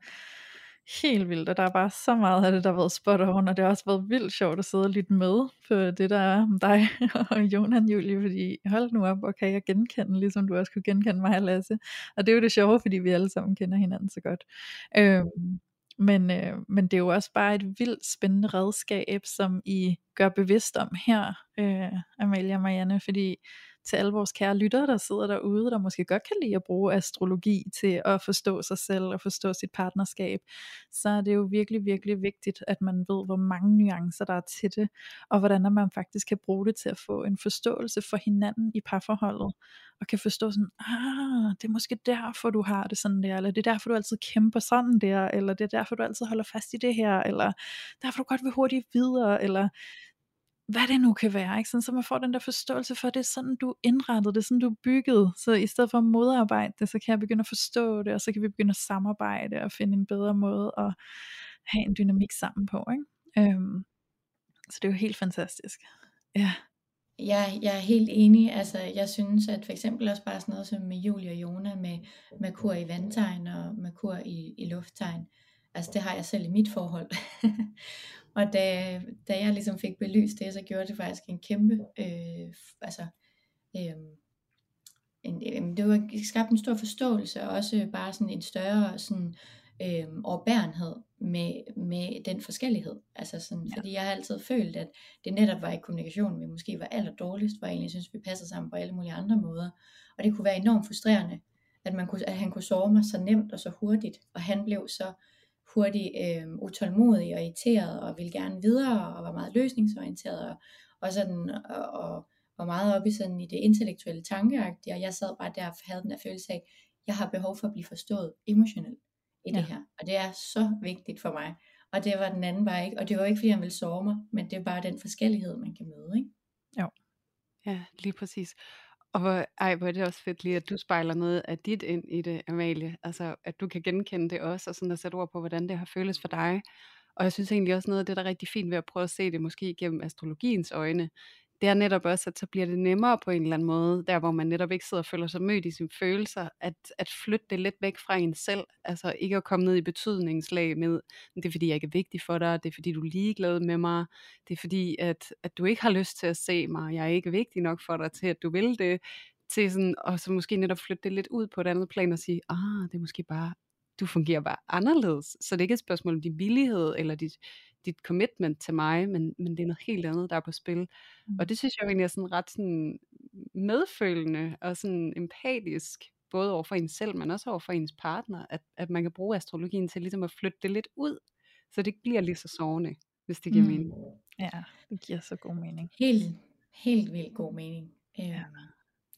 helt vildt, og der er bare så meget af det, der har været spot on, og det har også været vildt sjovt at sidde og lytte med på det, der er om dig og Jonan Julie, fordi hold nu op, og kan jeg genkende, ligesom du også kunne genkende mig Lasse, og det er jo det sjove, fordi vi alle sammen kender hinanden så godt. Øhm, men, øh, men det er jo også bare et vildt spændende redskab, som I gør bevidst om her, øh, Amalia og Marianne, fordi til alle vores kære lyttere, der sidder derude, der måske godt kan lide at bruge astrologi til at forstå sig selv og forstå sit partnerskab, så er det jo virkelig, virkelig vigtigt, at man ved, hvor mange nuancer der er til det, og hvordan man faktisk kan bruge det til at få en forståelse for hinanden i parforholdet, og kan forstå sådan, ah, det er måske derfor, du har det sådan der, eller det er derfor, du altid kæmper sådan der, eller det er derfor, du altid holder fast i det her, eller derfor, du godt vil hurtigt videre, eller hvad det nu kan være, ikke? Sådan, så man får den der forståelse for, at det er sådan, du indrettede det, er sådan, du byggede. Så i stedet for at modarbejde det, så kan jeg begynde at forstå det, og så kan vi begynde at samarbejde og finde en bedre måde at have en dynamik sammen på. Ikke? Øhm, så det er jo helt fantastisk. Ja. Ja, jeg er helt enig. Altså, jeg synes, at for eksempel også bare sådan noget som med Julie og Jona, med Merkur i vandtegn og Merkur i, i lufttegn. Altså, det har jeg selv i mit forhold. Og da, da jeg ligesom fik belyst det, så gjorde det faktisk en kæmpe, øh, altså, øh, en, det var skabt en stor forståelse, og også bare sådan en større sådan, øh, overbærenhed med, med den forskellighed. Altså sådan, ja. Fordi jeg har altid følt, at det netop var i kommunikation, vi måske var aller dårligst, hvor jeg egentlig synes, vi passer sammen på alle mulige andre måder. Og det kunne være enormt frustrerende, at, man kunne, at han kunne sove mig så nemt og så hurtigt, og han blev så hurtigt øh, utålmodig og irriteret og ville gerne videre og var meget løsningsorienteret og, og sådan og, og var meget oppe i sådan i det intellektuelle tankeagtige. Og jeg sad bare der og havde den der følelse af jeg har behov for at blive forstået emotionelt i ja. det her. Og det er så vigtigt for mig. Og det var den anden bare ikke? Og det var ikke fordi han ville sove mig men det er bare den forskellighed man kan møde ikke? Jo. Ja lige præcis og hvor, ej, hvor er det også fedt lige, at du spejler noget af dit ind i det, Amalie. Altså, at du kan genkende det også, og sådan at sætte ord på, hvordan det har føles for dig. Og jeg synes egentlig også noget af det, der er rigtig fint ved at prøve at se det måske gennem astrologiens øjne, det er netop også, at så bliver det nemmere på en eller anden måde, der hvor man netop ikke sidder og føler sig mødt i sine følelser, at, at flytte det lidt væk fra en selv, altså ikke at komme ned i betydningslag med, det er fordi jeg ikke er vigtig for dig, det er fordi du er ligeglad med mig, det er fordi at, at du ikke har lyst til at se mig, jeg er ikke vigtig nok for dig til at du vil det, til sådan, og så måske netop flytte det lidt ud på et andet plan og sige, ah, det er måske bare, du fungerer bare anderledes, så det er ikke et spørgsmål om din villighed, eller dit, dit commitment til mig, men, men det er noget helt andet, der er på spil. Mm. Og det synes jeg egentlig er sådan ret sådan medfølende og sådan empatisk, både over for en selv, men også over for ens partner, at, at man kan bruge astrologien til ligesom at flytte det lidt ud, så det ikke bliver lige så sårende, hvis det giver mm. mening. Ja, det giver så god mening. Helt, helt vildt god mening. Ja. Øhm,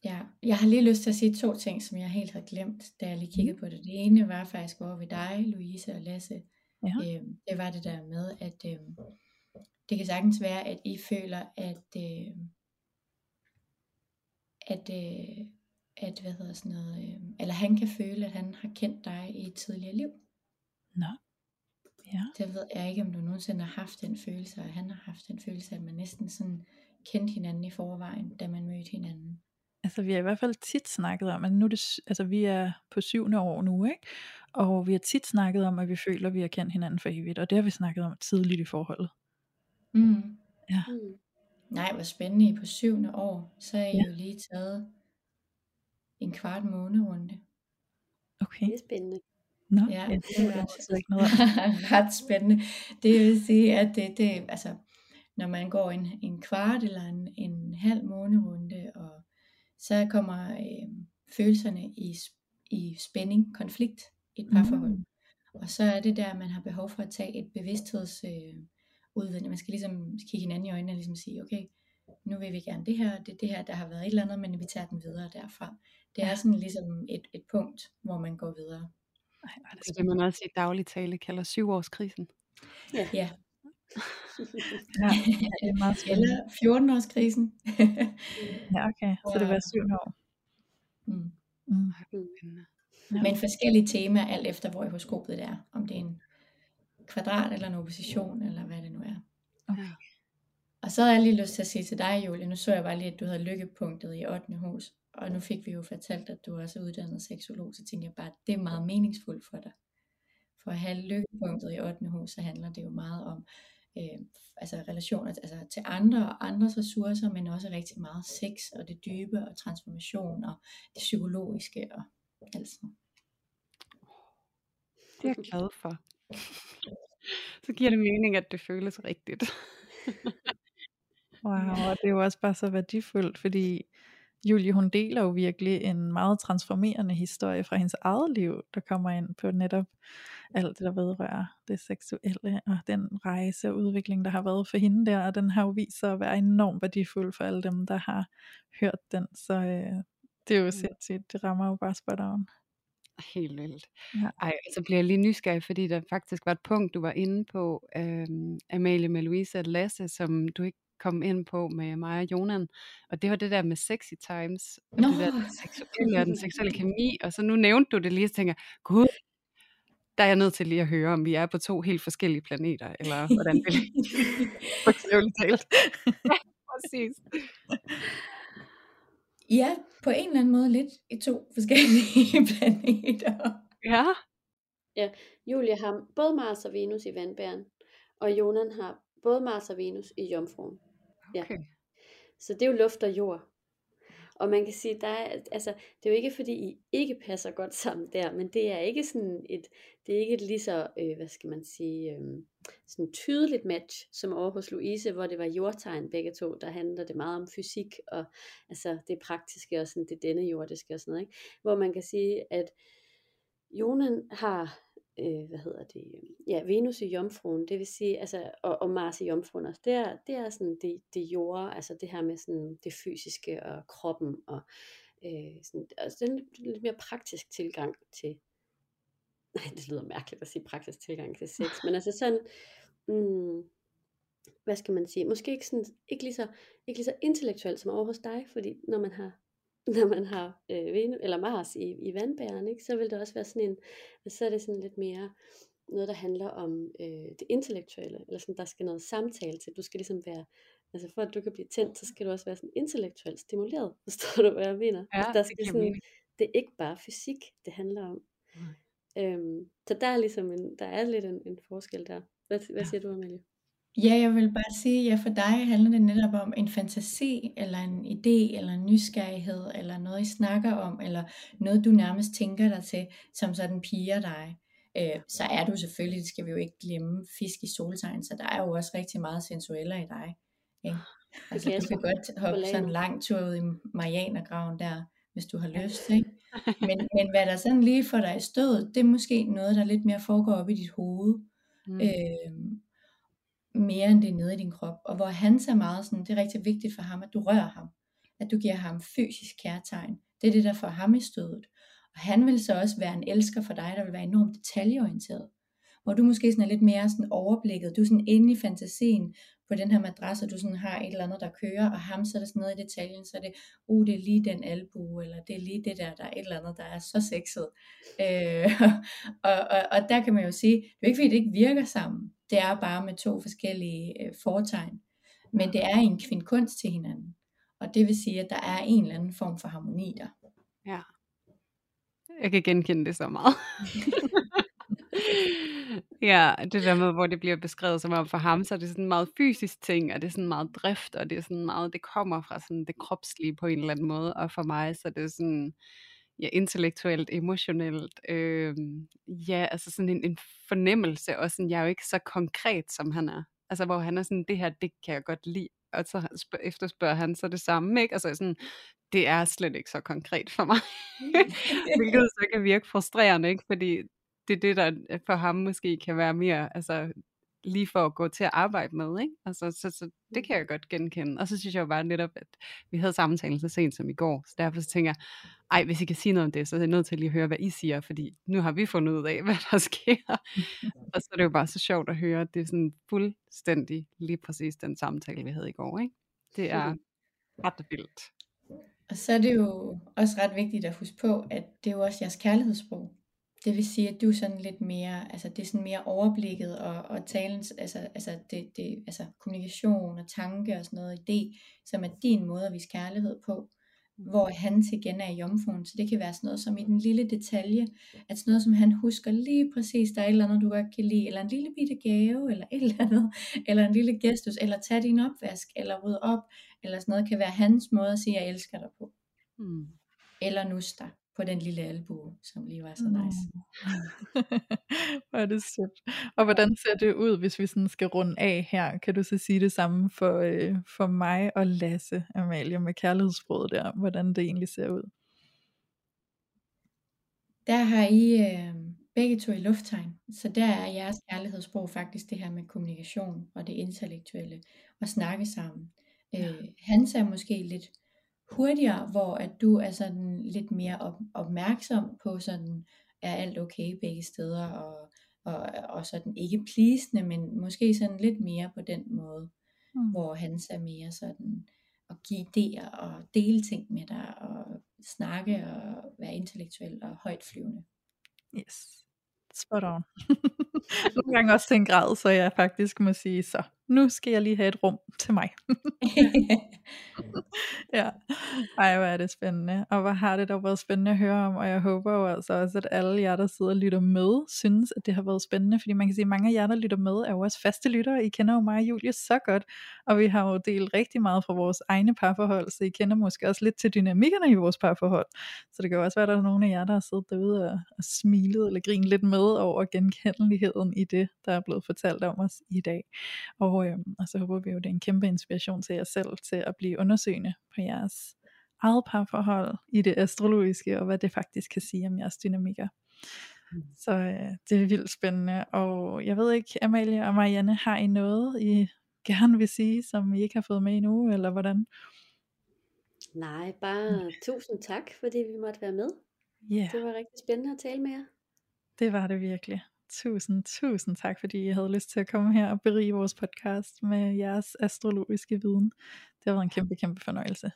ja. Jeg har lige lyst til at sige to ting, som jeg helt havde glemt, da jeg lige kiggede mm. på det. Det ene var faktisk over ved dig, Louise og Lasse, Ja. Øhm, det var det der med, at øhm, det kan sagtens være, at I føler, at, øh, at, øh, at hvad hedder sådan noget, øh, eller han kan føle, at han har kendt dig i et tidligere liv. Nå. Ja. Det ved jeg ikke, om du nogensinde har haft den følelse, og han har haft den følelse, at man næsten sådan kendte hinanden i forvejen, da man mødte hinanden. Altså vi har i hvert fald tit snakket om, at nu det, altså vi er på syvende år nu, ikke? Og vi har tit snakket om, at vi føler, at vi har kendt hinanden for evigt, og det har vi snakket om tidligt i forholdet. Mm. Ja. Mm. Nej, hvor spændende, I på syvende år, så er I ja. jo lige taget en kvart måned runde. Okay. Det er spændende. Nå, ja, ja, det er ret, ikke noget ret spændende. Det vil sige, at det, det altså, når man går en, en kvart eller en, en halv månerunde, og så kommer øh, følelserne i, i spænding, konflikt i et parforhold. Mm. Og så er det der, man har behov for at tage et bevidstheds øh, udvidning. Man skal ligesom kigge hinanden i øjnene og ligesom sige, okay, nu vil vi gerne det her, det er det her, der har været et eller andet, men vi tager den videre derfra. Det er sådan ligesom et, et punkt, hvor man går videre. Ej, det er det, man også i daglig tale kalder syvårskrisen. Ja. ja. ja, det er meget Eller 14-årskrisen. ja, okay. Så det var syv år. Mm. Mm. Ja. Men forskellige temaer, alt efter hvor i horoskopet det er. Om det er en kvadrat eller en opposition, eller hvad det nu er. Okay. Og så har jeg lige lyst til at sige til dig, Julie, nu så jeg bare lige, at du havde lykkepunktet i 8. hus, og nu fik vi jo fortalt, at du også er uddannet seksolog, så tænkte jeg bare, at det er meget meningsfuldt for dig. For at have lykkepunktet i 8. hus, så handler det jo meget om øh, altså relationer altså til andre og andres ressourcer, men også rigtig meget sex og det dybe og transformation og det psykologiske og Altså. Det er jeg glad for. Så giver det mening, at det føles rigtigt. wow, og det er jo også bare så værdifuldt, fordi Julie hun deler jo virkelig en meget transformerende historie fra hendes eget liv, der kommer ind på netop alt det, der vedrører det seksuelle, og den rejse og udvikling, der har været for hende der, og den har jo vist sig at være enormt værdifuld for alle dem, der har hørt den, så øh, det er jo sindssygt, det rammer jo bare spot on. Helt vildt. Ja. Ej, så bliver jeg lige nysgerrig, fordi der faktisk var et punkt, du var inde på, øhm, Amalie med Louise og Lasse, som du ikke kom ind på med mig og Jonan. Og det var det der med sexy times, og Nå. det der den seksuelle og den seksuelle kemi. Og så nu nævnte du det lige, og tænker gud, der er jeg nødt til lige at høre, om vi er på to helt forskellige planeter, eller hvordan det er. talt. ja, præcis. Ja, på en eller anden måde lidt i to forskellige planeter. Ja. Ja, Julie har både Mars og Venus i vandbæren, og Jonan har både Mars og Venus i jomfruen. Okay. Så det er jo luft og jord. Og man kan sige, der er, altså, det er jo ikke fordi I ikke passer godt sammen der, men det er ikke sådan et, det er ikke et lige så, øh, hvad skal man sige, øh, sådan tydeligt match, som over hos Louise, hvor det var jordtegn begge to, der handler det meget om fysik, og altså det praktiske, og sådan det denne jordiske og sådan noget, ikke? Hvor man kan sige, at Jonen har øh, hvad hedder det, øh, ja, Venus i jomfruen, det vil sige, altså, og, og Mars i jomfruen også, det er, det er sådan det, det jord, altså det her med sådan det fysiske og kroppen, og øh, sådan, altså det er en lidt mere praktisk tilgang til, nej, det lyder mærkeligt at sige praktisk tilgang til sex, men altså sådan, mm, hvad skal man sige, måske ikke, sådan, ikke, lige så, ikke lige så intellektuelt som over hos dig, fordi når man har når man har øh, Venus, eller Mars i, i vandbæren, ikke, så vil det også være sådan en, så er det sådan lidt mere noget, der handler om øh, det intellektuelle, eller sådan, der skal noget samtale til. Du skal ligesom være, altså for at du kan blive tændt, så skal du også være sådan intellektuelt stimuleret. Forstår du, hvad jeg mener? Ja, altså, der det skal giver sådan, mening. det er ikke bare fysik, det handler om. Øhm, så der er ligesom en, der er lidt en, en forskel der. Hvad, hvad Ja. siger du, Amalie? Ja, jeg vil bare sige, ja, for dig handler det netop om en fantasi, eller en idé, eller en nysgerrighed, eller noget I snakker om, eller noget du nærmest tænker dig til, som sådan piger dig. Øh, så er du selvfølgelig, det skal vi jo ikke glemme, fisk i soltegn, så der er jo også rigtig meget sensueller i dig. Ikke? Altså, kan jeg du kan godt hoppe sådan en lang tur ud i Marianergraven der, hvis du har lyst. Ikke? Men, men hvad der sådan lige får dig i stødet, det er måske noget, der lidt mere foregår op i dit hoved Mm. øh, mere end det er nede i din krop. Og hvor han er meget sådan, det er rigtig vigtigt for ham, at du rører ham. At du giver ham fysisk kærtegn. Det er det, der får ham i stødet. Og han vil så også være en elsker for dig, der vil være enormt detaljeorienteret. Hvor du måske sådan er lidt mere sådan overblikket. Du er sådan inde i fantasien på den her madras, og du sådan har et eller andet, der kører, og ham så er det sådan noget i detaljen, så er det, uh, det er lige den albue, eller det er lige det der, der er et eller andet, der er så sexet. Øh, og, og, og der kan man jo sige, det er ikke fordi, det ikke virker sammen. Det er bare med to forskellige øh, fortegn. Men det er en kvindkunst til hinanden. Og det vil sige, at der er en eller anden form for harmoni der. Ja. Jeg kan genkende det så meget. ja, det der med, hvor det bliver beskrevet som om for ham, så er det sådan en meget fysisk ting, og det er sådan meget drift, og det er sådan meget, det kommer fra sådan det kropslige på en eller anden måde, og for mig, så er det sådan, ja, intellektuelt, emotionelt, øh, ja, altså sådan en, en fornemmelse, og sådan, jeg er jo ikke så konkret, som han er. Altså, hvor han er sådan, det her, det kan jeg godt lide, og så spørg, efterspørger han så det samme, ikke? Altså sådan, det er slet ikke så konkret for mig. Hvilket så kan virke frustrerende, ikke? Fordi det er det, der for ham måske kan være mere, altså lige for at gå til at arbejde med, ikke? Altså, så, så det kan jeg godt genkende. Og så synes jeg jo bare netop, at vi havde samtalen så sent som i går, så derfor så tænker jeg, ej, hvis I kan sige noget om det, så er jeg nødt til lige at høre, hvad I siger, fordi nu har vi fundet ud af, hvad der sker. og så er det jo bare så sjovt at høre, at det er sådan fuldstændig lige præcis den samtale, vi havde i går, ikke? Det er ret vildt. Og så er det jo også ret vigtigt at huske på, at det er jo også jeres kærlighedssprog. Det vil sige, at du er sådan lidt mere, altså det er sådan mere overblikket og, og talens, altså, altså, det, det, altså kommunikation og tanke og sådan noget idé, som er din måde at vise kærlighed på, hvor han til igen er i jomfruen. Så det kan være sådan noget som i den lille detalje, at sådan noget som han husker lige præcis, der er et eller andet, du godt kan lide, eller en lille bitte gave, eller et eller andet, eller en lille gestus, eller tag din opvask, eller rydde op, eller sådan noget, kan være hans måde at sige, jeg elsker dig på. Mm. Eller nus dig på den lille albue, som lige var så nice. Hvor er det sødt. Og hvordan ser det ud, hvis vi sådan skal runde af her? Kan du så sige det samme for, øh, for mig og Lasse, Amalie, med kærlighedssproget der, hvordan det egentlig ser ud? Der har I øh, begge to i lufttegn, så der er jeres kærlighedssprog faktisk det her med kommunikation og det intellektuelle, og snakke sammen. Øh, hans er måske lidt hurtigere, hvor at du er sådan lidt mere op, opmærksom på sådan, er alt okay begge steder, og, og, og sådan ikke pleasende, men måske sådan lidt mere på den måde, Mm. hvor hans er mere sådan at give idéer og dele ting med dig, og snakke og være intellektuel og højtflyvende. Yes. Spot on. Nogle gange også til en grad, så jeg faktisk må sige, så nu skal jeg lige have et rum til mig. ja, ej hvor er det spændende, og hvor har det dog været spændende at høre om, og jeg håber jo altså også, at alle jer, der sidder og lytter med, synes, at det har været spændende, fordi man kan sige, at mange af jer, der lytter med, er jo også faste lyttere, I kender jo mig og Julie så godt, og vi har jo delt rigtig meget fra vores egne parforhold, så I kender måske også lidt til dynamikkerne i vores parforhold, så det kan jo også være, at der er nogle af jer, der har siddet derude og, og smilet eller grinet lidt med over genkendeligheden i det, der er blevet fortalt om os i dag. Og, øh, og så håber vi jo, det er en kæmpe inspiration til jer selv til at blive undersøgende på jeres eget parforhold i det astrologiske, og hvad det faktisk kan sige om jeres dynamikker. Så øh, det er vildt spændende, og jeg ved ikke, Amalie og Marianne, har I noget, I gerne vil sige, som I ikke har fået med endnu, eller hvordan? Nej, bare tusind tak, fordi vi måtte være med. Yeah, Det var rigtig spændende at tale med jer. det var det virkelig. Tusind, tusind tak, fordi I havde lyst til at komme her og berige vores podcast med jeres astrologiske viden. Det har været en kæmpe, kæmpe fornøjelse.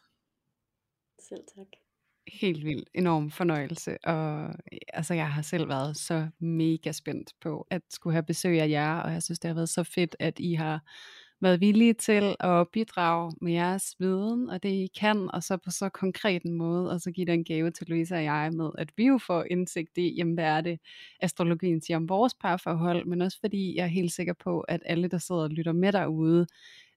Selv tak. helt vildt enorm fornøjelse, og altså jeg har selv været så mega spændt på at skulle have besøg af jer, og jeg synes det har været så fedt, at I har været villige til at bidrage med jeres viden og det I kan, og så på så konkret en måde, og så give den gave til Louise og jeg med, at vi jo får indsigt i, jamen hvad er det, astrologien siger om vores parforhold, men også fordi jeg er helt sikker på, at alle, der sidder og lytter med derude,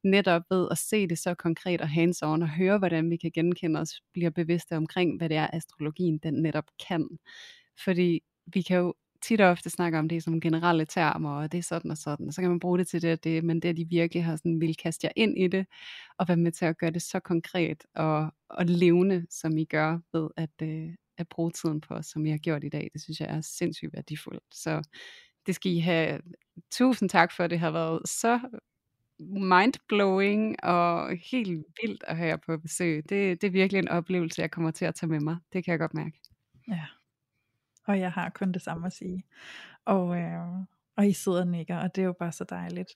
netop ved at se det så konkret og hands on og høre, hvordan vi kan genkende os, bliver bevidste omkring, hvad det er, astrologien den netop kan. Fordi vi kan jo tit og ofte snakker om det som generelle termer, og det er sådan og sådan, og så kan man bruge det til det og det, men det at de virkelig har sådan, vil kaste jer ind i det, og være med til at gøre det så konkret og, og levende, som I gør ved at, øh, at bruge tiden på som I har gjort i dag, det synes jeg er sindssygt værdifuldt. Så det skal I have tusind tak for, det har været så mindblowing og helt vildt at have jer på besøg. Det, det er virkelig en oplevelse, jeg kommer til at tage med mig. Det kan jeg godt mærke. Ja, og jeg har kun det samme at sige. Og, øh, og I sidder og nikker, og det er jo bare så dejligt.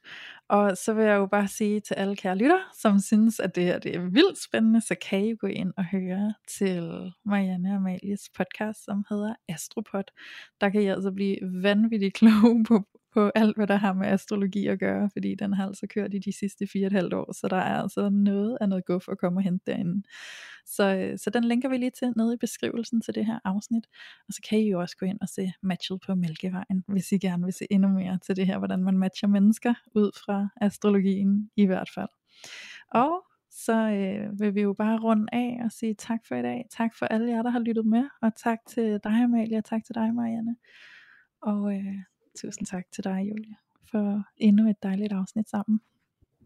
Og så vil jeg jo bare sige til alle kære lytter, som synes, at det her det er vildt spændende, så kan I gå ind og høre til Marianne og Amalies podcast, som hedder Astropod. Der kan I altså blive vanvittigt kloge på på alt, hvad der har med astrologi at gøre, fordi den har altså kørt i de sidste fire og et halvt år, så der er altså noget af noget guf at komme og hente derinde. Så, øh, så den linker vi lige til nede i beskrivelsen til det her afsnit, og så kan I jo også gå ind og se matchet på Mælkevejen, hvis I gerne vil se endnu mere til det her, hvordan man matcher mennesker ud fra astrologien i hvert fald. Og så øh, vil vi jo bare runde af og sige tak for i dag. Tak for alle jer, der har lyttet med, og tak til dig Amalie, og tak til dig Marianne. Og øh, Tusind tak til dig, Julia, for endnu et dejligt afsnit sammen.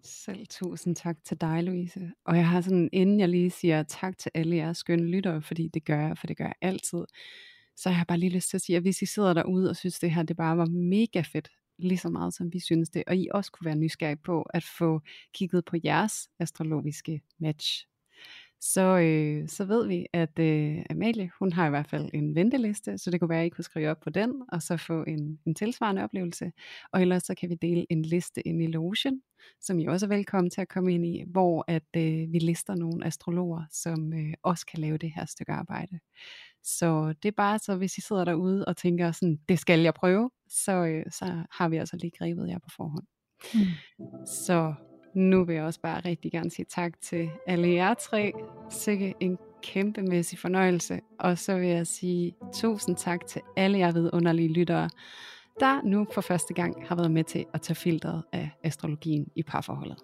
Selv tusind tak til dig, Louise. Og jeg har sådan, inden jeg lige siger tak til alle jeres skønne lyttere, fordi det gør jeg, for det gør jeg altid, så har jeg bare lige lyst til at sige, at hvis I sidder derude og synes, det her det bare var mega fedt, lige så meget som vi synes det, og I også kunne være nysgerrige på at få kigget på jeres astrologiske match så, øh, så ved vi, at øh, Amalie, hun har i hvert fald en venteliste, så det kunne være, at I kunne skrive op på den, og så få en, en tilsvarende oplevelse. Og ellers så kan vi dele en liste ind i Lotion, som I også er velkommen til at komme ind i, hvor at øh, vi lister nogle astrologer, som øh, også kan lave det her stykke arbejde. Så det er bare så, hvis I sidder derude og tænker sådan, det skal jeg prøve, så, øh, så har vi altså lige grebet jer på forhånd. Mm. Så nu vil jeg også bare rigtig gerne sige tak til alle jer tre. Sikke en kæmpemæssig fornøjelse. Og så vil jeg sige tusind tak til alle jer vidunderlige lyttere, der nu for første gang har været med til at tage filteret af astrologien i parforholdet.